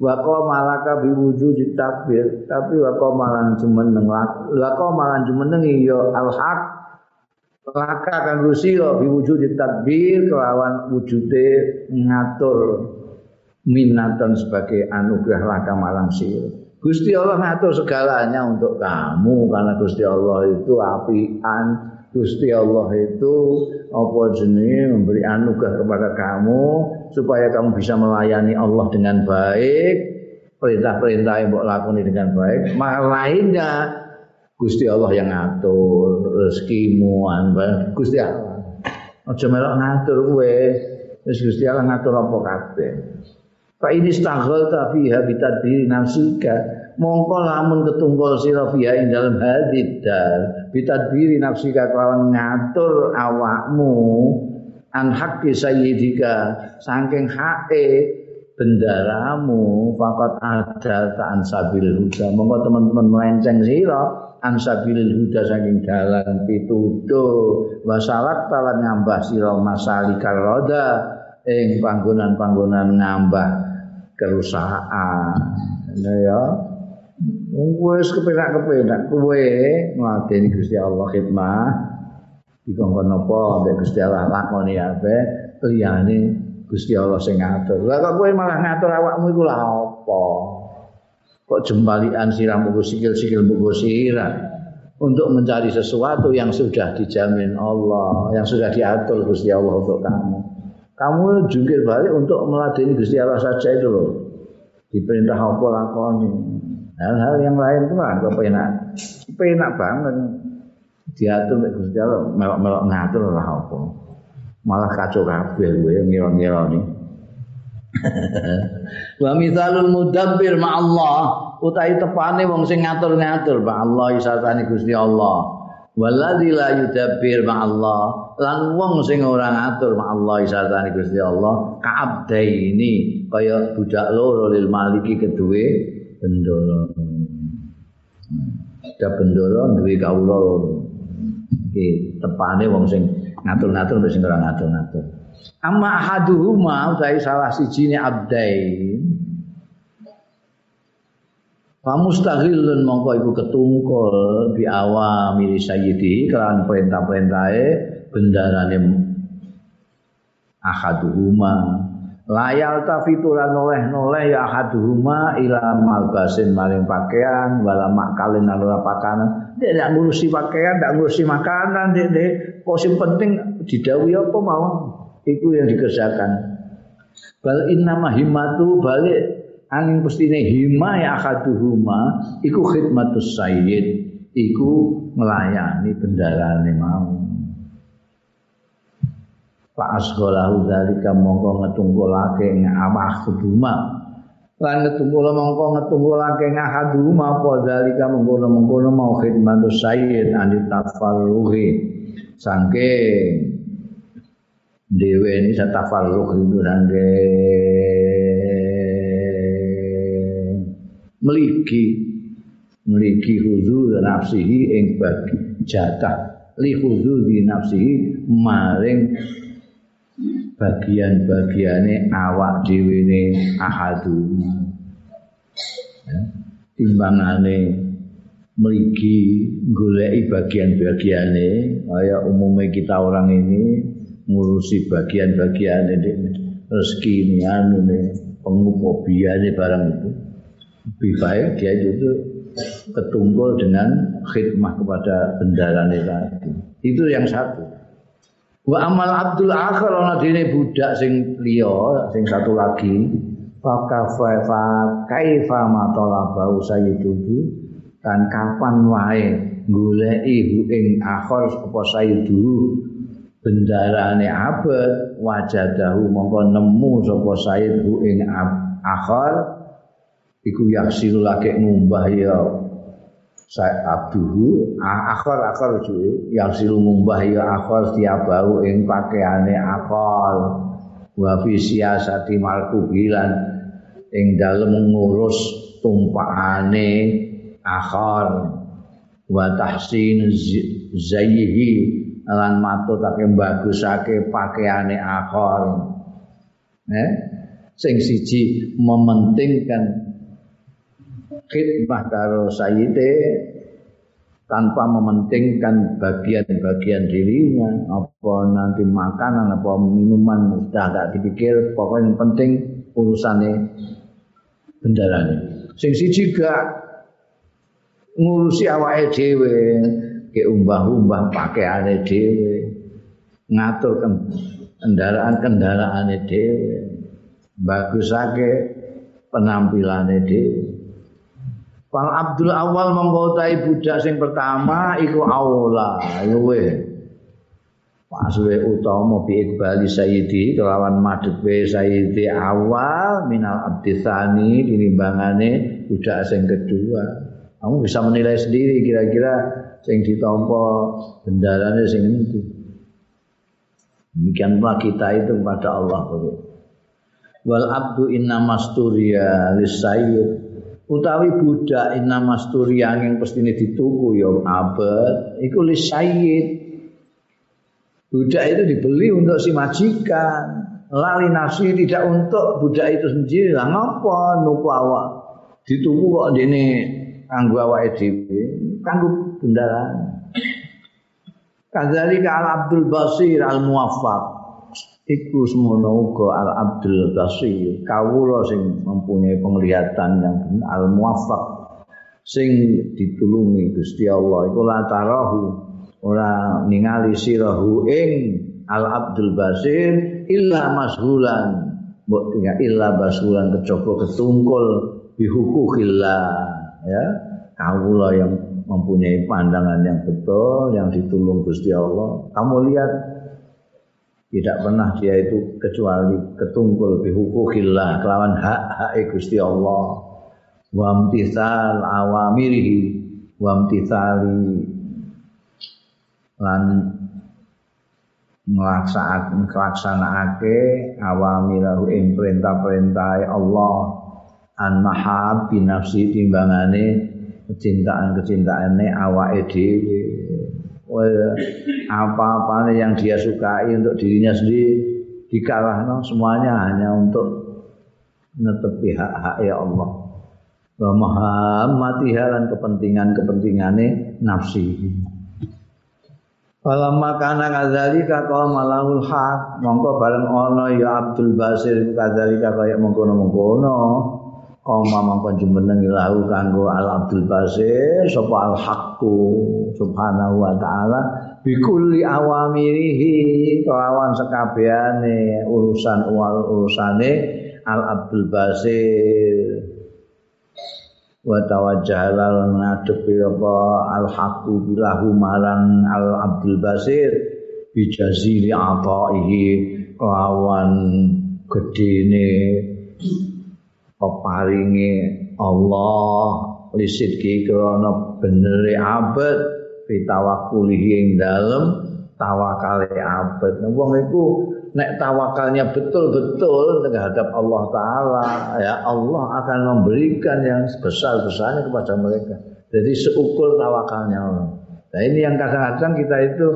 Wa malaka bi wujud takbir tapi wa malan jumeneng wa malan jumeneng ya al-haq. Laka kanggo sira bi wujud takbir kelawan wujude ngatur minatan sebagai anugerah laka malang sira. Gusti Allah ngatur segalanya untuk kamu karena Gusti Allah itu apian Gusti Allah itu apa jenenge memberi anugerah kepada kamu supaya kamu bisa melayani Allah dengan baik, perintah-perintah yang mbok lakoni dengan baik. Malah lainnya Gusti Allah yang ngatur rezekimu, Gusti Allah. Aja melok ngatur kowe, wis Gusti Allah ngatur apa kabeh. Fa ini staghalta fiha bitadbiri nafsika mongko lamun ketunggul sira fiha ing dalem hadidal bitadbiri nafsika kelawan ngatur awakmu an haqqi sayyidika saking hae bendaramu fakat ada ta'an sabil huda. Mongko teman-teman melenceng sira an sabilil huda saking dalan pituduh wasalak talan ngambah sira masalikal roda ing panggonan-panggonan ngambah kerusahaan. Ya wis kepenak-kepenak kowe ngladeni Gusti Allah khidmah dikongkon napa ambek Gusti Allah lakoni ape liyane Gusti Allah sing ngatur. Lah kok kowe malah ngatur awakmu iku lha apa? Kok jembalian siram buku sikil-sikil buku sirah untuk mencari sesuatu yang sudah dijamin Allah, yang sudah diatur Gusti Allah untuk kamu. Kamu jungkir balik untuk meladeni Gusti Allah saja itu loh. Diperintah apa lakoni. Hal-hal yang lain itu lah kok penak banget. Diatur mek Gusti Allah melok-melok ngatur lah apa. Malah kacau kabeh kowe ngira-ngira ni. Wa mithalul mudabbir ma Allah. Utahe tepane wong sing ngatur-ngatur ma Allah isatane Gusti Allah. Waladzi la yudabbir ma Allah. Lan wong sing ora ngatur ma Allah isatane Gusti Allah ka'abdaini kaya budak loro lil maliki keduwe bendoro. Ada bendoro duwe kawula. Iki tepane wong sing ngatur-ngatur sing ora ngatur-ngatur. Amma ahaduhuma utawi salah siji abdain. Fa mustaghilun mongko iku ketungkul bi awamiri sayyidi kelan perintah-perintahe bendarane ahaduhuma layal tafituran noleh-noleh ya ahaduhuma ila malbasin maring pakaian wala makalin ora pakanan. Dia tidak ngurusi pakaian tidak ngurusi makanan dia, dia kok penting didawi apa mau? Itu yang dikerjakan. Bal innama himmatu balik angin pestine hima ya akaduhuma iku khidmatus sayyid. Iku melayani bendarane mau Pak asghalahu dzalika mongko ngetunggulake ngawah kuduma lan ngetunggul mongko ngetunggulake ngahaduma apa dzalika mengkono-mengkono mau khidmatus sayyid anit tafarruhi saking dewe ini satafarruh itu sangge meliki meliki huzul nafsihi ing bagi jatah. Li huzul di nafsihi maring bagian-bagiane awak dhewe ne ahadu. Ya, timbangane meliki goleki bagian-bagiane kaya umumnya kita orang ini ngurusi bagian-bagian ini rezeki ini anu nih pengupobiannya barang itu. Lebih baik dia itu ketumpul dengan khidmah kepada bendarane tadi. Itu yang satu wa amal abdul akhir ana dene budak sing liya sing satu lagi. Fa kaifa kaifa ma talaba sayyidu dan kapan wae goleki ing akhir apa sayyidu bendarane abad wajadahu mongko nemu sapa said hu ing akhir iku yaksilu lagi ngumbah ya saya abduhu akhir akhir cuy yang silu ngumbah ya akhir tiap bau ing pakaiane akhir wa fi siasati markubilan ing dalem ngurus tumpakane akhir wa tahsin zayyihi lan matutake bagusake pakaiane akhir. Eh? Sing siji mementingkan khidmah karo sayyide tanpa mementingkan bagian-bagian dirinya. Apa nanti makanan apa minuman sudah gak dipikir pokoknya yang penting urusannya bendarane sing siji gak ngurusi awake dhewe ke umbah-umbah pakaiane dhewe ngatur kendaraan-kendaraane dhewe bagusake penampilane dhewe Pal Abdul Awal mengkotai budak sing pertama iku aula luwe Paswe utama bi ikbali sayyidi kelawan madhepe sayyidi awal minal abdithani tinimbangane budak sing kedua. Kamu bisa menilai sendiri kira-kira sing ditampa bendarane sing endi. Demikian pula kita itu kepada Allah. Wal abdu inna masturia lisayyid utawi budak inna masturia yang pasti ini dituku ya abad iku lisayyid budak itu dibeli untuk si majikan. Lali nafsi tidak untuk budak itu sendiri. Lah ngapa nuku awak? Dituku kok dene kanggo awake dhewe. Kendaraan. Kadzalika Al Abdul Basir Al Muwaffaq iku semono uga Al Abdul Basir kawula sing mempunyai penglihatan yang Al Muwaffaq sing ditulungi Gusti Allah. Iku latarahu ora ningali sirahu ing Al Abdul Basir illa mashulan. Mbok illa basulan kecoko ketungkul bihukukillah ya. Kawula yang mempunyai pandangan yang betul, yang ditulung Gusti Allah. Kamu lihat tidak pernah dia itu kecuali ketungkul bihukukillah kelawan hak-hak Gusti Allah. Wa amtithal awamirihi wa amtithali lan nglaksanake nglaksanakake awamirahu ing perintah-perintah Allah. An mahab binafsi timbangane kecintaan-kecintaane awake dhewe apa-apa yang dia sukai untuk dirinya sendiri dikalahno semuanya hanya untuk netepi hak-hak ya Allah. Wa mahammatiha lan kepentingan-kepentingane nafsi. Falamma kana kadzalika qala malahul haq. Mongko bareng ana ya Abdul Basir kadzalika kaya mengkono-mengkono. Koma mongko jumeneng lahu kanggo Al Abdul Basir sapa al haqqu subhanahu wa taala bikulli awamirihi kelawan sekabehane urusan urusane Al Abdul Basir. Wa tawajjaha lan ngadepi apa al haqqu bilahu marang al Abdul Basir bijazili ataihi lawan gedene peparinge Allah lisidki krana benere abad fitawakkulihi ing dalem tawakale abad nah, wong iku nek tawakalnya betul-betul terhadap Allah taala ya Allah akan memberikan yang sebesar-besarnya kepada mereka jadi seukur tawakalnya Allah nah ini yang kadang-kadang kita itu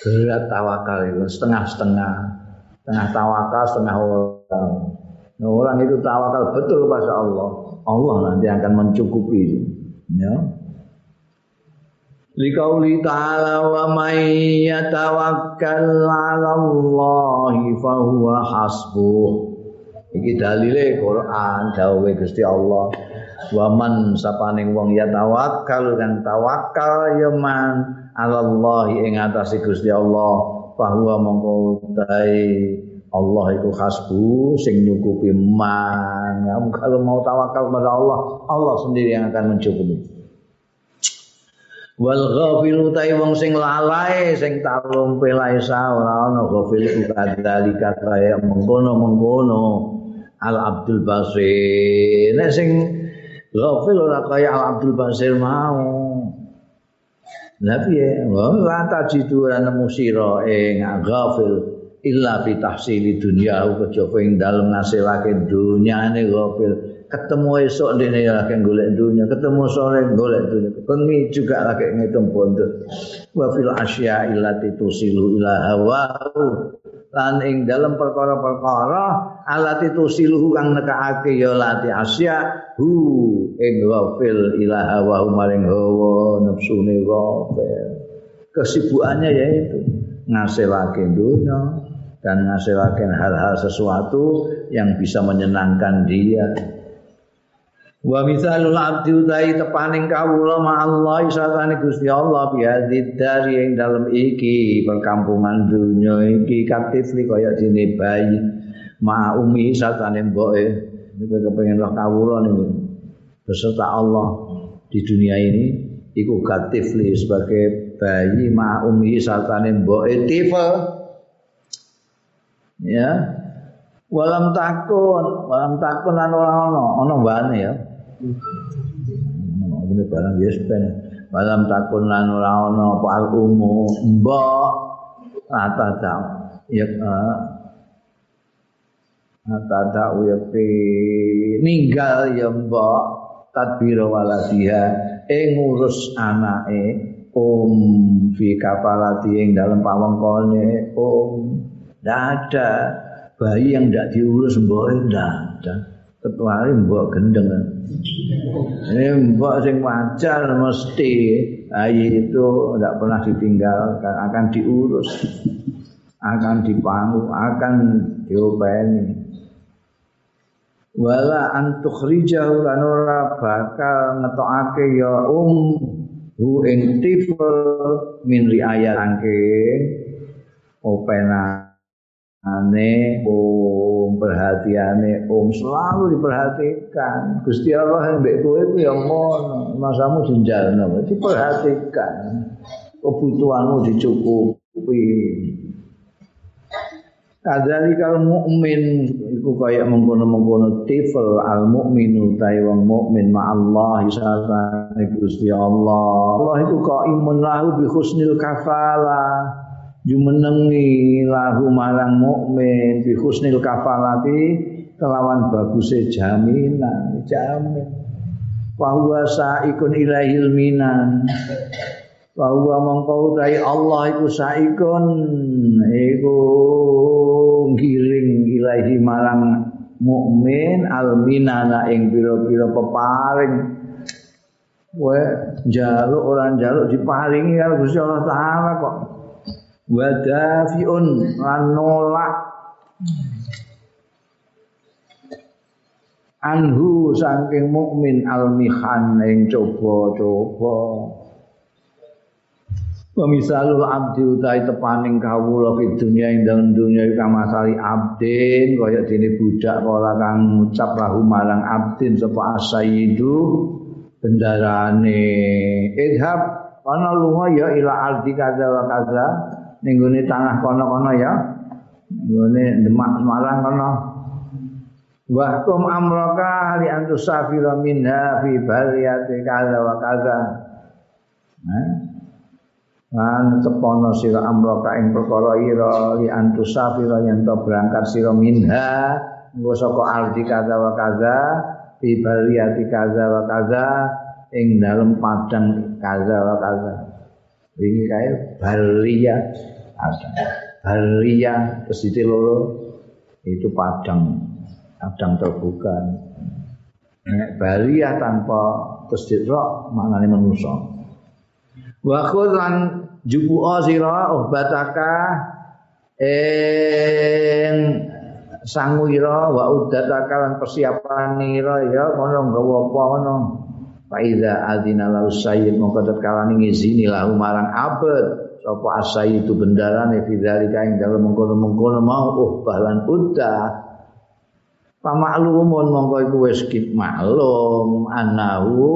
berat tawakal itu setengah-setengah setengah tawakal setengah orang Nah, orang itu tawakal betul kepada Allah. Allah nanti akan mencukupi. Ya. Likauli ta'ala wa may yatawakkal 'ala Allah fa huwa hasbuh. Iki dalile Quran dawuhe Gusti Allah. Wa man sapaning wong ya tawakkal kang tawakal ya man 'ala Allah ing atase Gusti Allah fa huwa mongko Allah itu hasbu sing nyukupi man. Kalau mau tawakal kepada Allah, Allah sendiri yang akan mencukupi. Wal ghafilu tai wong sing lalai sing talung pelaisa ora ana ghafil kadzalika kaya mengkono-mengkono Al Abdul Basir. Nek sing ghafil ora kaya Al Abdul Basir mau. Lah piye? Wa la tajidu nemu sira ing ghafil illa fi tahsili dunya kejaba ing dalem ngasilake dunyane gofil ketemu esok dene ya lagi golek dunya ketemu sore golek dunya bengi juga lagi ngitung pondok. Wa fil asya illati tusilu ila hawa. Lan ing dalem perkara-perkara alati tusilu kang nekake ya lati asya hu ing gofil ila hawa maring hawa nafsune gofil kesibukannya yaitu ngasilake dunya dan menghasilkan hal-hal sesuatu yang bisa menyenangkan dia. Wa mithalul abdi utai tepaning kawula ma Allah satane Gusti Allah biadzid dari yang dalam iki perkampungan dunia iki kaktifli kaya dene bayi. Ma umi satane mboke. Niku kepengin roh kawula niku beserta Allah di dunia ini iku kaktifli sebagai bayi ma umi satane mboke. Tipe. Ya. Walam takun walam takun lan ora ana ana bane ya ini barang yes ben walam takun lan ora ana apa al umu. Mbok. Ata ta ya ata ta yakti ninggal ya mbok. Tadbir waladiha. Ing ngurus anake om fi kafalati ing dalem pawengkone om tidak ada. Bayi yang tidak diurus mbok tidak ada. Kecuali mbok gendeng. Ini mbok sing wajar mesti. Bayi itu tidak pernah ditinggalkan, akan diurus, akan dipangu, akan diopeni. Wala antuk rijahu lan ora bakal ngetokake ya um hu ing tifel min riayat angke opena ane om perhatiane om selalu diperhatikan Gusti Allah yang mbek kowe ya mono masamu jenjalno diperhatikan kebutuhanmu dicukupi Kadzalikal mukmin iku kaya mengkono-mengkono tifel al mukminu ta wong mukmin ma Allah sartane Gusti Allah. Allah iku qaimun lahu bi husnil kafala. Jumenengi lahu marang mukmin bi husnil kafalati kelawan baguse jaminan, jamin. Wa huwa saikun ilahil minan. bahwa mongko utahi Allah iku saikun iku giring ilahi marang mukmin alminana ing pira-pira peparing kowe njaluk ora njaluk diparingi karo Gusti Allah taala kok wadafiun. Lan nolak. Anhu saking mukmin almihan ing coba-coba. Pemisalul abdi utai tepaning kawula fi dunya ing dalem dunya kang masali abdin kaya dene budak kala kang ngucap lahu marang abdin sapa asayyidu bendarane. Idhab ana lunga ya ila ardi kaza wa ning tanah kono-kono ya. Nggone Demak Semarang kono. Wahkum amraka li antusafira minha fi bariyati kaza wa kaza. Nah, lan tepono sira amraka ing perkara ira li antusafira yen to berangkat sira minha nggo saka ardi kaza wa kaza fi bariyati kaza wa kaza ing dalem padang kaza wa kaza. Ini kae ada. Baria pesite loro itu padang padang terbuka. Nek baria tanpa tasdid ra maknane manusa. Wa khudlan jubu sira uhbataka ing sangu ira wa udataka lan persiapan ira ya ngono nggawa apa ngono. Fa iza adzina lahu sayyid mongko tatkala ngizini lahu marang abad sapa asai itu bendarane fi ing dalem mengkono-mengkono mau uh balan udah pamaklumun mongko iku wis maklum anahu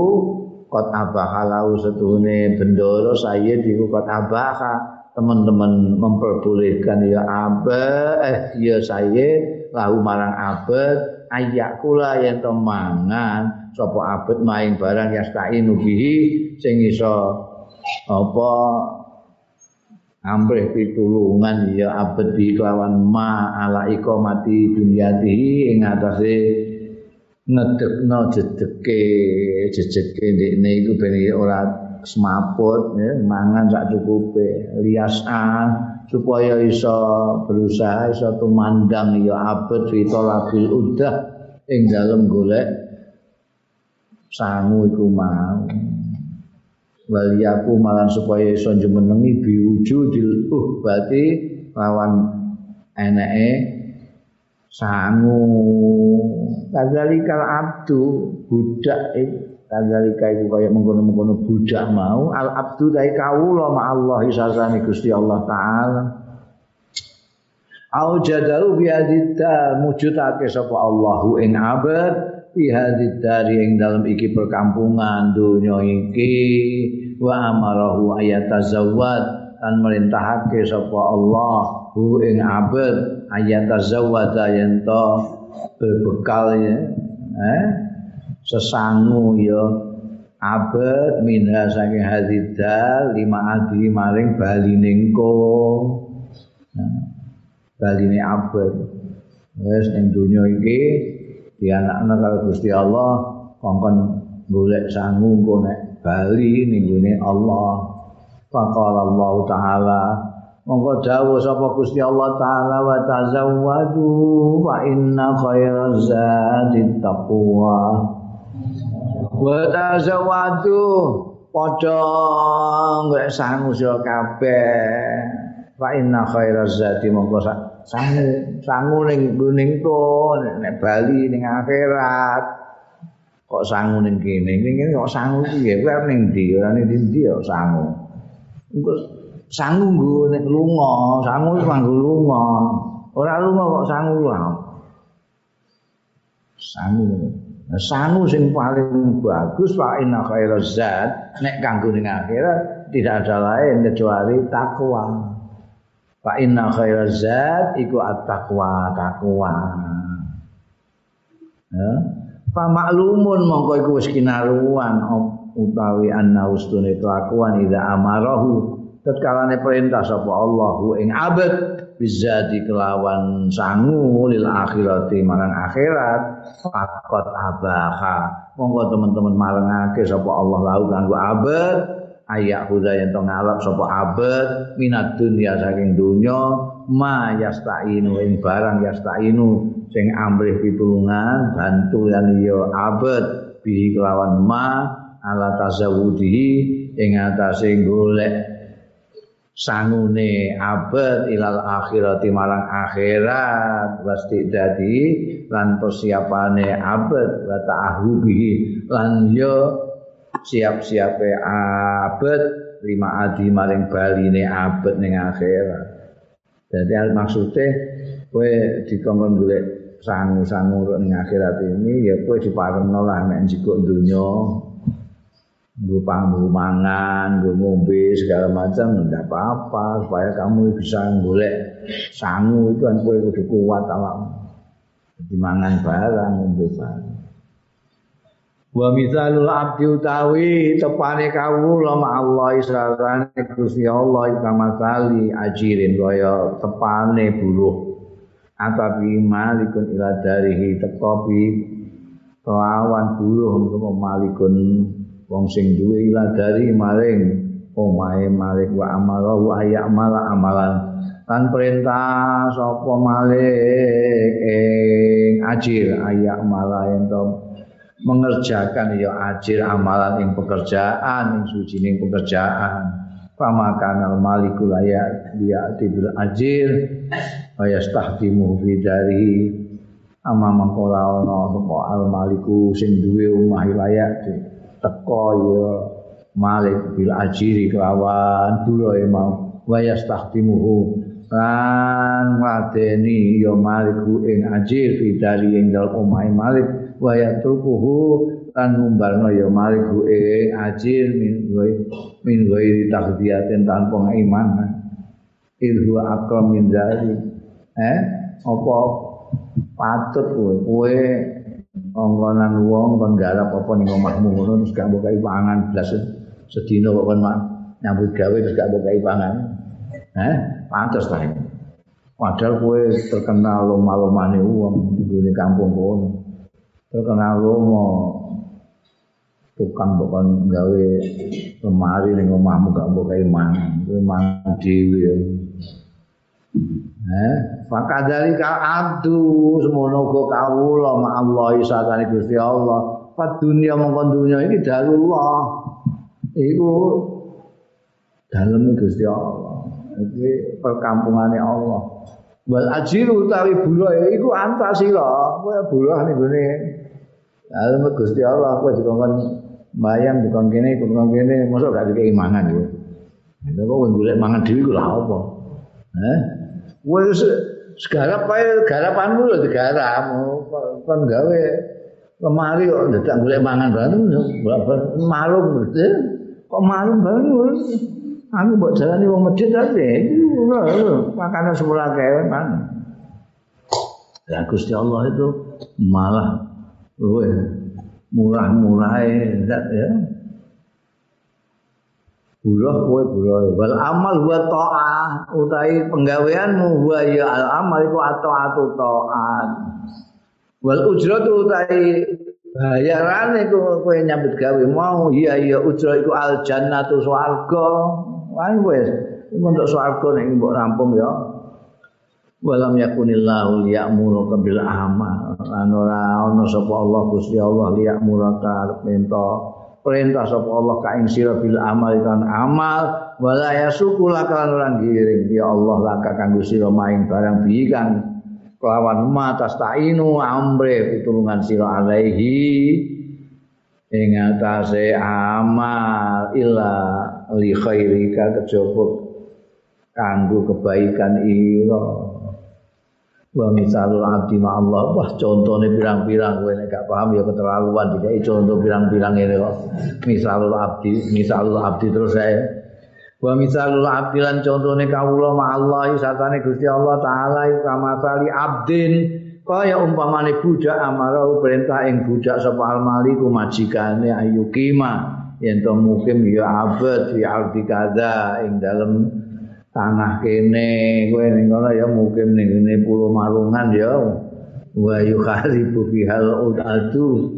kot abahalau setuhune bendoro sayyid iku kot abaha. Teman-teman memperbolehkan ya aba eh ya sayyid lahu marang abad ayak kula yen to mangan sapa abad maing barang yastainu bihi sing iso apa amrih pitulungan ya di kelawan ma ala iqamati dunyatihi ing atase ngedekno jedeke jejeke ndekne iku ben ora semaput ya, mangan sak cukupe lias supaya iso berusaha iso tumandang ya abet fito labil udah ing dalem golek sangu iku mau waliyaku malan supaya iso jumenengi biwujudil uh berarti lawan eneke sangu. Kadzalikal abdu budak kadzalika iku kaya mengkono-mengkono budak mau. Al abdu dai kawula ma Allah sasane Gusti Allah taala. Au jadalu bi hadidda mujudake sapa Allahu ing abad bi hadidda ing dalam iki perkampungan donya iki wa amarahu ayatazawwad lan merintahake sapa Allah hu ing abad ayat tazawwada yen to berbekal ya. Eh? Sesangu ya. Abad minha saking hadidal lima adi maring baline ko baline abad. Wis ning donya iki dianakna karo Gusti Allah kongkon golek sangu engko nek bali ning Allah faqala Allah taala Monggo dawuh sapa Gusti Allah taala wa tazawwadu fa inna khairaz zadi taqwa. Wa tazawwadu padha ngek sangu kabeh. Fa inna khairaz zadi monggo sangu sangu ning guning to nek bali ning akhirat. Kok sangu ning kene? Ning kok sangu piye? Kuwi ning ndi? Ora ning ndi kok sangu. Engko sangu nggo nek lunga, sangu iku nggo lunga. Ora lunga kok sangu wae. Sangu. Nah, sangu sing paling bagus wa inna khairaz zat nek kanggo ning akhirat tidak ada lain kecuali takwa. Fa inna khairaz zat iku at-taqwa taqwa ya. Fa maklumun mongko iku wis kinaruan utawi anna ustune kelakuan ida amarahu. Tetkalane perintah sapa Allahu ing abad bizati kelawan sangu lil akhirati marang akhirat. Fakot abaha. Monggo teman-teman marangake sapa Allah lahu kanggo abad ayak huda yang to ngalap sapa abad minat dunia saking dunya ma yastainu ing barang yastainu sing amrih pitulungan bantu lan ya abad bi kelawan ma ala tazawudihi ing atase golek sangune abad ilal akhirati marang akhirat pasti dadi lan persiapane abad wa ta'ahubihi lan yo siap-siape abad lima adi maring baline abad ning akhirat jadi maksudnya kowe dikongkon golek sangu-sangu ning akhirat ini ya kowe diparengno lah nek njikuk dunya gue panggung mangan, ngombe segala macam, tidak apa-apa supaya kamu bisa golek sangu itu kan kue kudu kuat alam. Dimangan barang, ngombe barang. Wa misalul abdi utawi tepane kawula ma Allah sarane Gusti Allah kama sali ajirin kaya tepane buruh. Atabi malikun ila darihi tekopi kelawan buruh untuk malikun wong sing duwe ila dari maring omahe malik wa amala wa ya'mala amalan. Lan perintah sapa malik ing ajir ayak mala ento mengerjakan ya ajir amalan ing pekerjaan ing sucining pekerjaan. Pamakan al malikul layak dia tibil ajir wa yastahdimu fi dari. Ama mangkola ana al maliku sing duwe omah layak teko ya malik bil ajiri kelawan dulae mau. Wayas tahtimuhu lan ngadeni ya maliku ing ajir fidari ing dalem omahe malik waya tukuhu lan ngumbarno ya maliku ing ajir min wae min wae takdiyaten tanpa iman ilhu akram min dari eh apa patut kowe kowe ongkonan wong kon garap apa ning omahmu ngono terus gak mbok pangan blas sedina kok kon nyambut gawe terus gak mbok pangan. Eh, pantes ta. Padahal kowe terkenal lomah-lomane wong di kampung kono. Terkenal lomo tukang mbok gawe lemari ning omahmu gak mbok mangan. Kowe mangan dhewe. Eh, fakadari ka abdu semono go kawula ma Allah isatane Gusti Allah. Fat dunia mongkon dunia iki dalullah. Iku daleme Gusti Allah. Iki perkampungane Allah. Wal ajiru utawi buruh iku antasila. Kowe buruh ning gone daleme Gusti Allah kowe dikongkon bayang dikon kene dikon kene mosok gak dikei mangan kowe. Lha kok golek mangan dhewe ku lha apa? Eh? wis segarap kae garapanmu lho digarap kon gawe lemari kok dadak golek mangan bareng malum mesti kok malum bareng aku mbok jalani wong medhit tapi makanan semula kae man Ya Gusti Allah itu malah murah-murah ya. Buruh kowe buruh. Wal amal wa taat utawi penggaweanmu wa ya al amal iku taatu taat wal ujrat utawi bayarane kowe nyambut gawe mau. Iya iya ujrat iku al jannatu swarga. Wae wis. Untuk swarga nek mbok rampung ya walam yakunillahu liya'muru bil amal. Lan ora ana sapa Allah Gusti Allah liya'muru ka perintah. Perintah sapa Allah ka ing sira bil amal kan amal. Wala yasuku lakalan orang giring ya Allah laka kanggo sira maing barang bikan kelawan mata tainu ambre pitulungan sira alaihi. Ing atase amal illa li khairika kejaba kanggo kebaikan ira wa misalul abdi ma Allah wah contone pirang-pirang. Kowe nek gak paham ya keterlaluan. Dikai contoh pirang-pirang ini kok. Misalul abdi misalul abdi terus saya Wa misalul abdilan contone kawula ma Allah satane Gusti Allah taala iku kamasali abdin. Kaya umpamane budak amarau perintah ing budak sapa almaliku majikane ayu kima. Yen to mukim ya abad fi ardi kada ing dalem tanah kene kowe ning kono ya mukim ning ngene pulau marungan ya. Wa yukharibu bihal udatu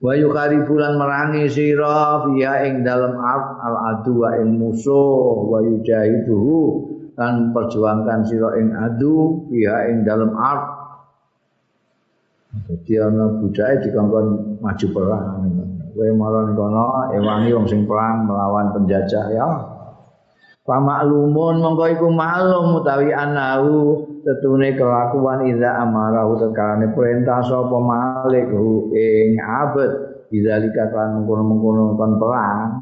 wa yukharibulan merangi sira fiha ing dalem al adu wa ing musuh. Wa yujahiduhu lan perjuangkan sira ing adu fiha ing dalem ard. Dadi ana budake dikongkon maju perang. Kowe marang kono ewangi wong sing perang melawan penjajah ya Pamaklumun mongko iku maklum utawi anahu tetune kelakuan iza amarahu tekalane perintah sapa malik hu ing abad. Bidzalika kan mengkono-mengkono kon perang.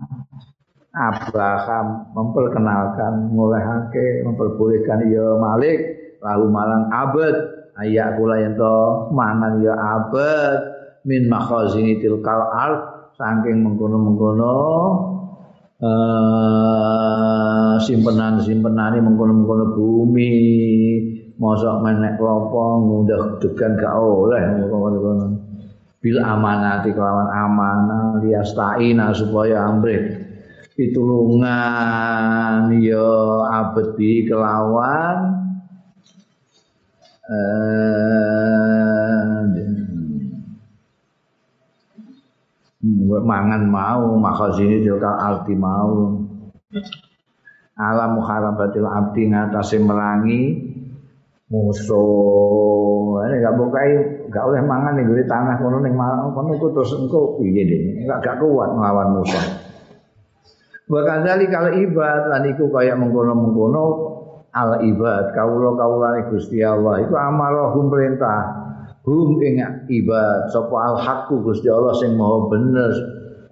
Abraham memperkenalkan mulehake memperbolehkan ya Malik lalu malang abad. Ayak kula yen to mangan ya abad. Min makhazini tilkal ard saking mengkono-mengkono uh, simpenan-simpenane mengkono-mengkono bumi. Mosok menek klopo ngundah degan gak oleh. Ngono bil amanati kelawan amanah liastaina supaya amrih pitulungan ya abdi kelawan eh mangan mau makhazini tilkal arti mau. Alam muharabatil abdi ngatasi merangi musuh. Ini gak bukai gak oleh mangan nih tanah kono ning malang kono ku terus engko piye deh? Gak gak kuat melawan musuh. Bahkan kali kalau ibad lan iku kaya mengkono-mengkono al ibad kawula kawulane Gusti Allah. Iku amarahum perintah hum ing ibad sapa al haqqu Gusti Allah sing maha bener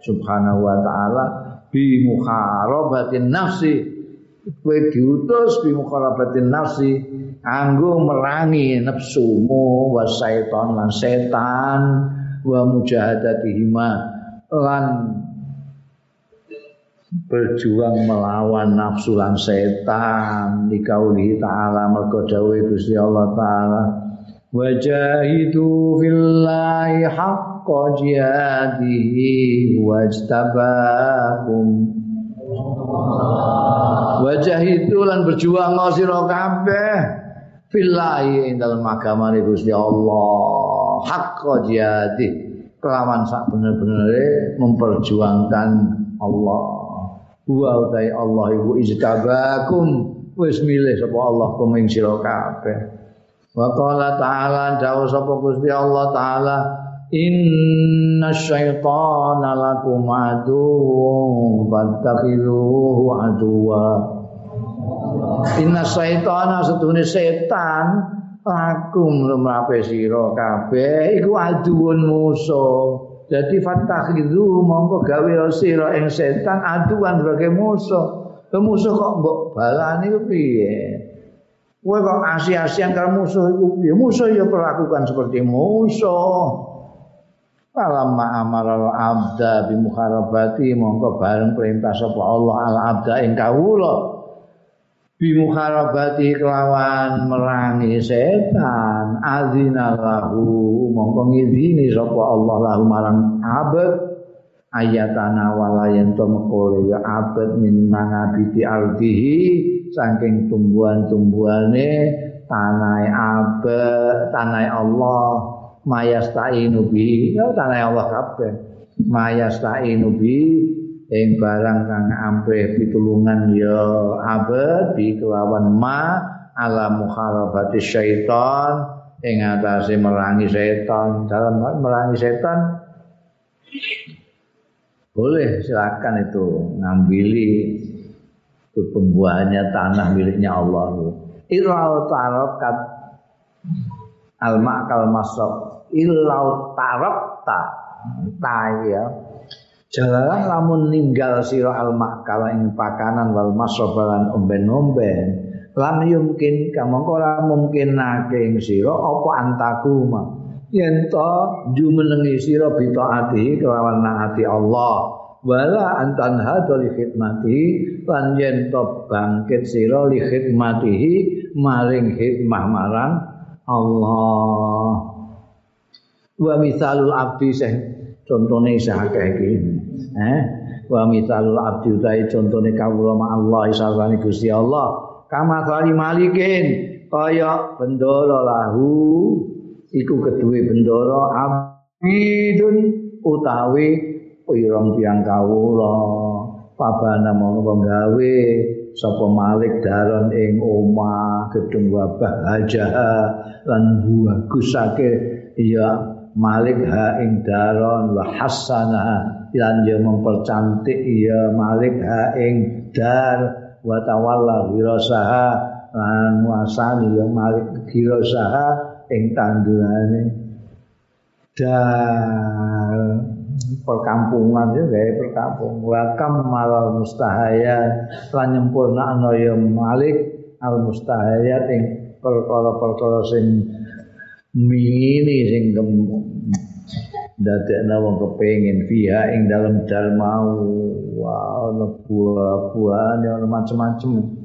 subhanahu wa taala bi muharabatin nafsi kowe diutus bi muharabatin nafsi anggo merangi nafsumu wa syaitan lan setan wa mujahadatihima lan berjuang melawan nafsu lan setan dikauli ta'ala mergo dawuh Gusti Allah taala wajahidu fillahi haqqa jihadihi wajtabakum wajahidu lan berjuang sira kabeh. Fillahi ing dalem agama Gusti Allah. Haqqa jihadi. Kelawan sak bener-benere memperjuangkan Allah. Wa utai Allah ibu ijtabakum. Wis milih sapa Allah kuming sira kabeh Wa qala ta'ala dawu sapa Gusti Allah taala Inna syaitana lakum aduwwun fattakhiluhu aduwa Inna syaitana setune setan lakum rumrape sira kabeh iku aduwun musuh Jadi fattakhidhu mongko gawe sira ing setan aduan sebagai musuh. Musuh kok mbok balani piye? Kowe kok asih-asihan karo musuh iku piye? Musuh ya perlakukan seperti musuh. Falamma amara abda bi mukharabati mongko bareng perintah sapa Allah al abda ing kawula bi mukharabati kelawan merangi setan azina lahu mongko ngidini sapa Allah lahu marang abad ayatana wala yen to mekole ya abad min mangabiti ardihi saking tumbuhan-tumbuhane tanah abe tanah Allah mayastainu bi ya tanah Allah kabeh mayastainu bi ing barang kang ampe pitulungan ya abe di kelawan ma ala muharabati syaitan ing atase merangi setan. Dalam merangi setan boleh silakan itu ngambili itu pembuahannya tanah miliknya Allah. Ilau tarokat al makal masok ilau tarokta ta ya. Jalanan lamun ninggal sira al makal ing pakanan wal masobalan omben-omben lam yumkin kamangka ora mungkin nake ing sira apa antakuma yen to jumenengi sira bitaati kelawan naati Allah. Wala antan hadoli khidmati lan yen to bangkit sira li khidmatihi maring hikmah marang Allah. Wa misalul abdi sing contone isih iki. Eh wa misalul abdi utahe contone kawula ma Allah sarwane Gusti Allah. Kama malikin kaya bendoro lahu iku kedue bendoro abidun utawi pirang tiang kawula. Pabana mau penggawe sapa malik daron ing omah gedung wabah aja lan bagusake ya malik ha ing daron wa hasana lan ya mempercantik ya malik ha ing dar wa tawalla wirasaha lan wasani ya malik wirasaha ing tandurane dar perkampungan ya gaya perkampung. Wa kamal mustahaya lan nyempurna ya malik al mustahayat ing perkara-perkara sing mini sing dadekna wong kepengin fiha ing dalam dharma wa ana buah-buahane ana macam-macam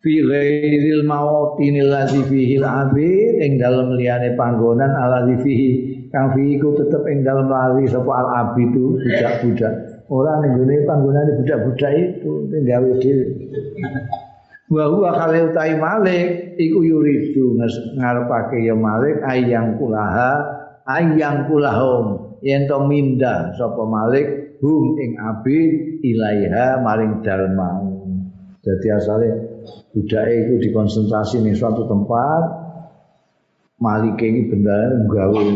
fi ghairil mawatinil ladzi fihi al-abid ing dalam liyane panggonan aladzi fihi kang fihi ku tetep ing dalam lali sapa al-abid itu budak-budak. Ora ning gone panggonane budak-budak itu ning gawe dhewe. Wa huwa kale utai malik iku yuridu ngarepake ya malik ayang kulaha ayang kulahum. Yen to mindah sapa malik hum ing abid ilaiha maring dalma dadi asale budake iku dikonsentrasi ning suatu tempat malik iki beneran gawe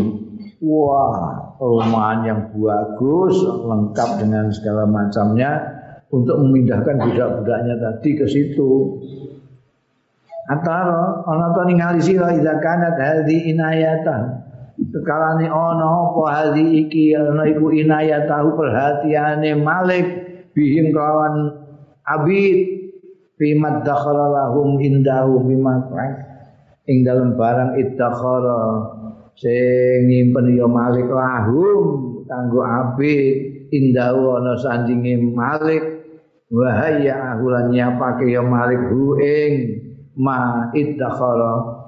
wah perumahan yang bagus lengkap dengan segala macamnya untuk memindahkan budak-budaknya tadi ke situ. Antara ana to ningali sira idza kanat hadhi inayatan. Sekalane ana apa hadhi iki ana iku inayatahu perhatiane Malik bihim kawan abid fi madakhala lahum indahu bima ing dalam barang iddakhara sing nyimpen ya Malik lahum kanggo abid indahu ana sandinge Malik. Wahaya ahulan nyapake ya malik hu ing ma iddakhara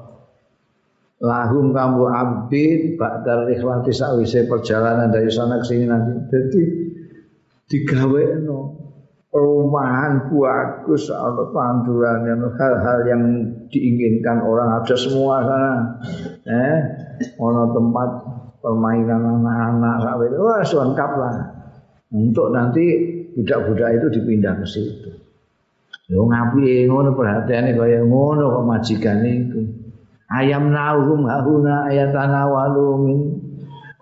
lahum kambu abid ba'dal ikhlati sawise perjalanan dari sana ke sini nanti. Jadi digawekno perumahan bagus ada panduran yang hal-hal yang diinginkan orang ada semua sana eh ono tempat permainan anak-anak wah lengkap lah untuk nanti budak-budak itu dipindah ke situ. Yo ngapi ngono perhatiane kaya ngono kok majikan itu. Ayam nauhum hahuna ayatana walumin.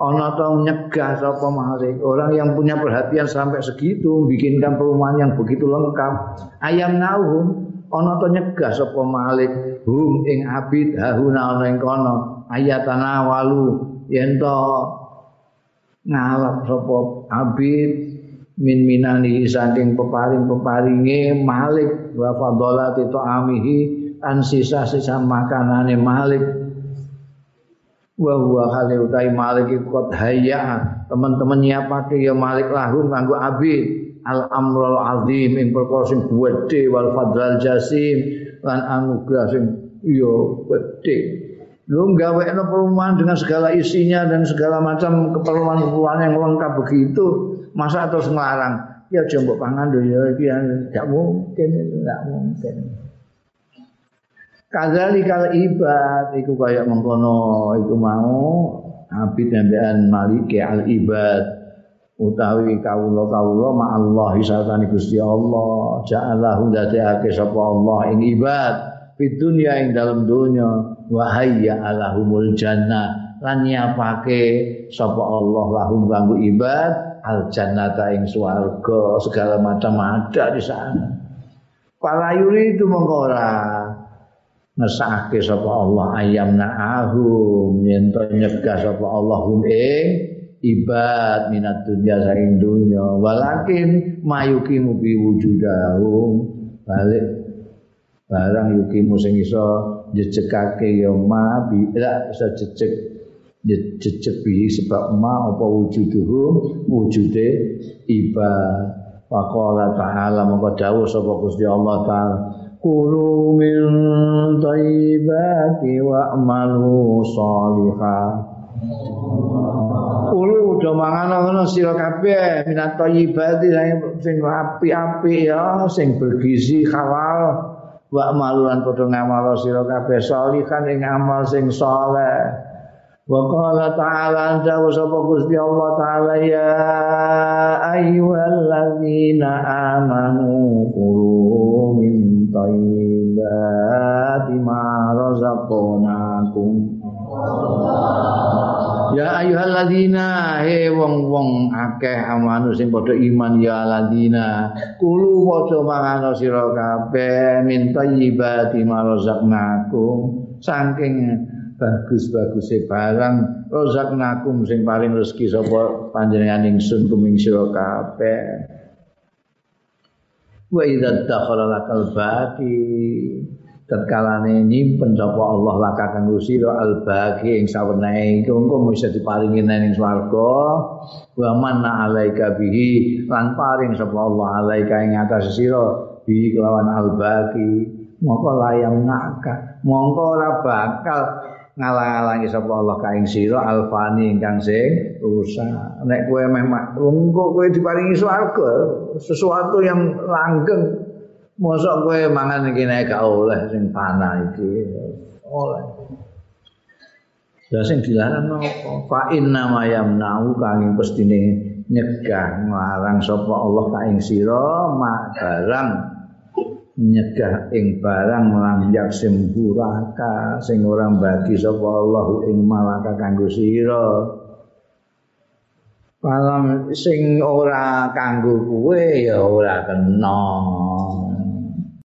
Ana to nyegah sapa orang yang punya perhatian sampai segitu bikinkan perumahan yang begitu lengkap. Ayam nauhum ana to nyegah sapa malik. Hum ing abid hahuna ana ing kono. Ayatana walu yen to ngalap sapa abid min minani saking peparing-peparinge Malik wa fadolati amihi an sisa-sisa makanane Malik wa huwa khali utai Malik ikut hayya teman-teman nyiapake ya Malik lahum nganggo abid al amrul azim ing perkara sing gedhe wal fadlal jasim lan anugerah sing iya gedhe. Lu gawekno perumahan dengan segala isinya dan segala macam keperluan-keperluan yang lengkap begitu masa terus ngelarang? Ya jombok pangan do ya iki tidak mungkin tidak mungkin Kadzali kal ibad iku kaya mengkono iku mau abid nembean malik al ibad utawi kawula kawula ma Allah sartane Gusti Allah ja'alahu dadekake sapa Allah ing ibad fid dunya ing dalam dunya wa hayya alahumul jannah lan nyiapake sapa Allah lahum kanggo ibad al jannata ing swarga segala macam ada di sana. Para yuri itu mengora ngesake sapa Allah ayam na'ahum yen to nyegah sapa Allah hum ing ibad minat dunya saking dunya. Walakin mayukimu bi wujudahum. Balik barang yukimu sing iso jejekake ya ma bi iso jejek jejeki sebab ma apa wujuduhum? Wujude ibad. Faqala ta'ala maka dawuh sapa Allah taala Kulu min thayyibati wa'malu shalihah Kulu do mangan ngono sira kabeh minat thayyibati sing api-api ya sing bergizi halal wa'malu lan padha ngamal sira kabeh shalihan ing amal sing saleh. Wa qala ta'ala anta sapa Gusti Allah taala ya ayyuhalladzina amanu qulu min thayyibati ma razaqnakum Ya ayyuhalladzina he wong-wong akeh amanu sing padha iman ya alladzina kulu padha mangan sira kabeh min thayyibati ma razaqnakum saking bagus-baguse barang rozaknakum sing paling rezeki sapa panjenengan ingsun kuming sira kabeh wa idza dakhala lakal baqi tatkalane nyimpen sapa Allah laka kanggo sira al baqi ing sawenehe iku engko bisa diparingi ning swarga. Wa manna alaika bihi lan paring sapa Allah alaika ing atas sira bi kelawan al baqi. Mongko layam ngaka mongko ora bakal ngalang-alangi sapa Allah kaing sira alfani ingkang sing rusak. Nek kowe meh engko kowe diparingi swarga sesuatu yang langgeng mosok kowe mangan iki nek gak oleh sing panah iki. Oleh. Ya sing dilarang apa? Fa inna ma yamna'u kang pestine nyegah nglarang sapa Allah kaing sira barang nyegah ing barang lamyak sempuraka sing ora bagi sapa Allah ing malaka kanggo sira. Palam sing ora kanggo kuwe ya ora kena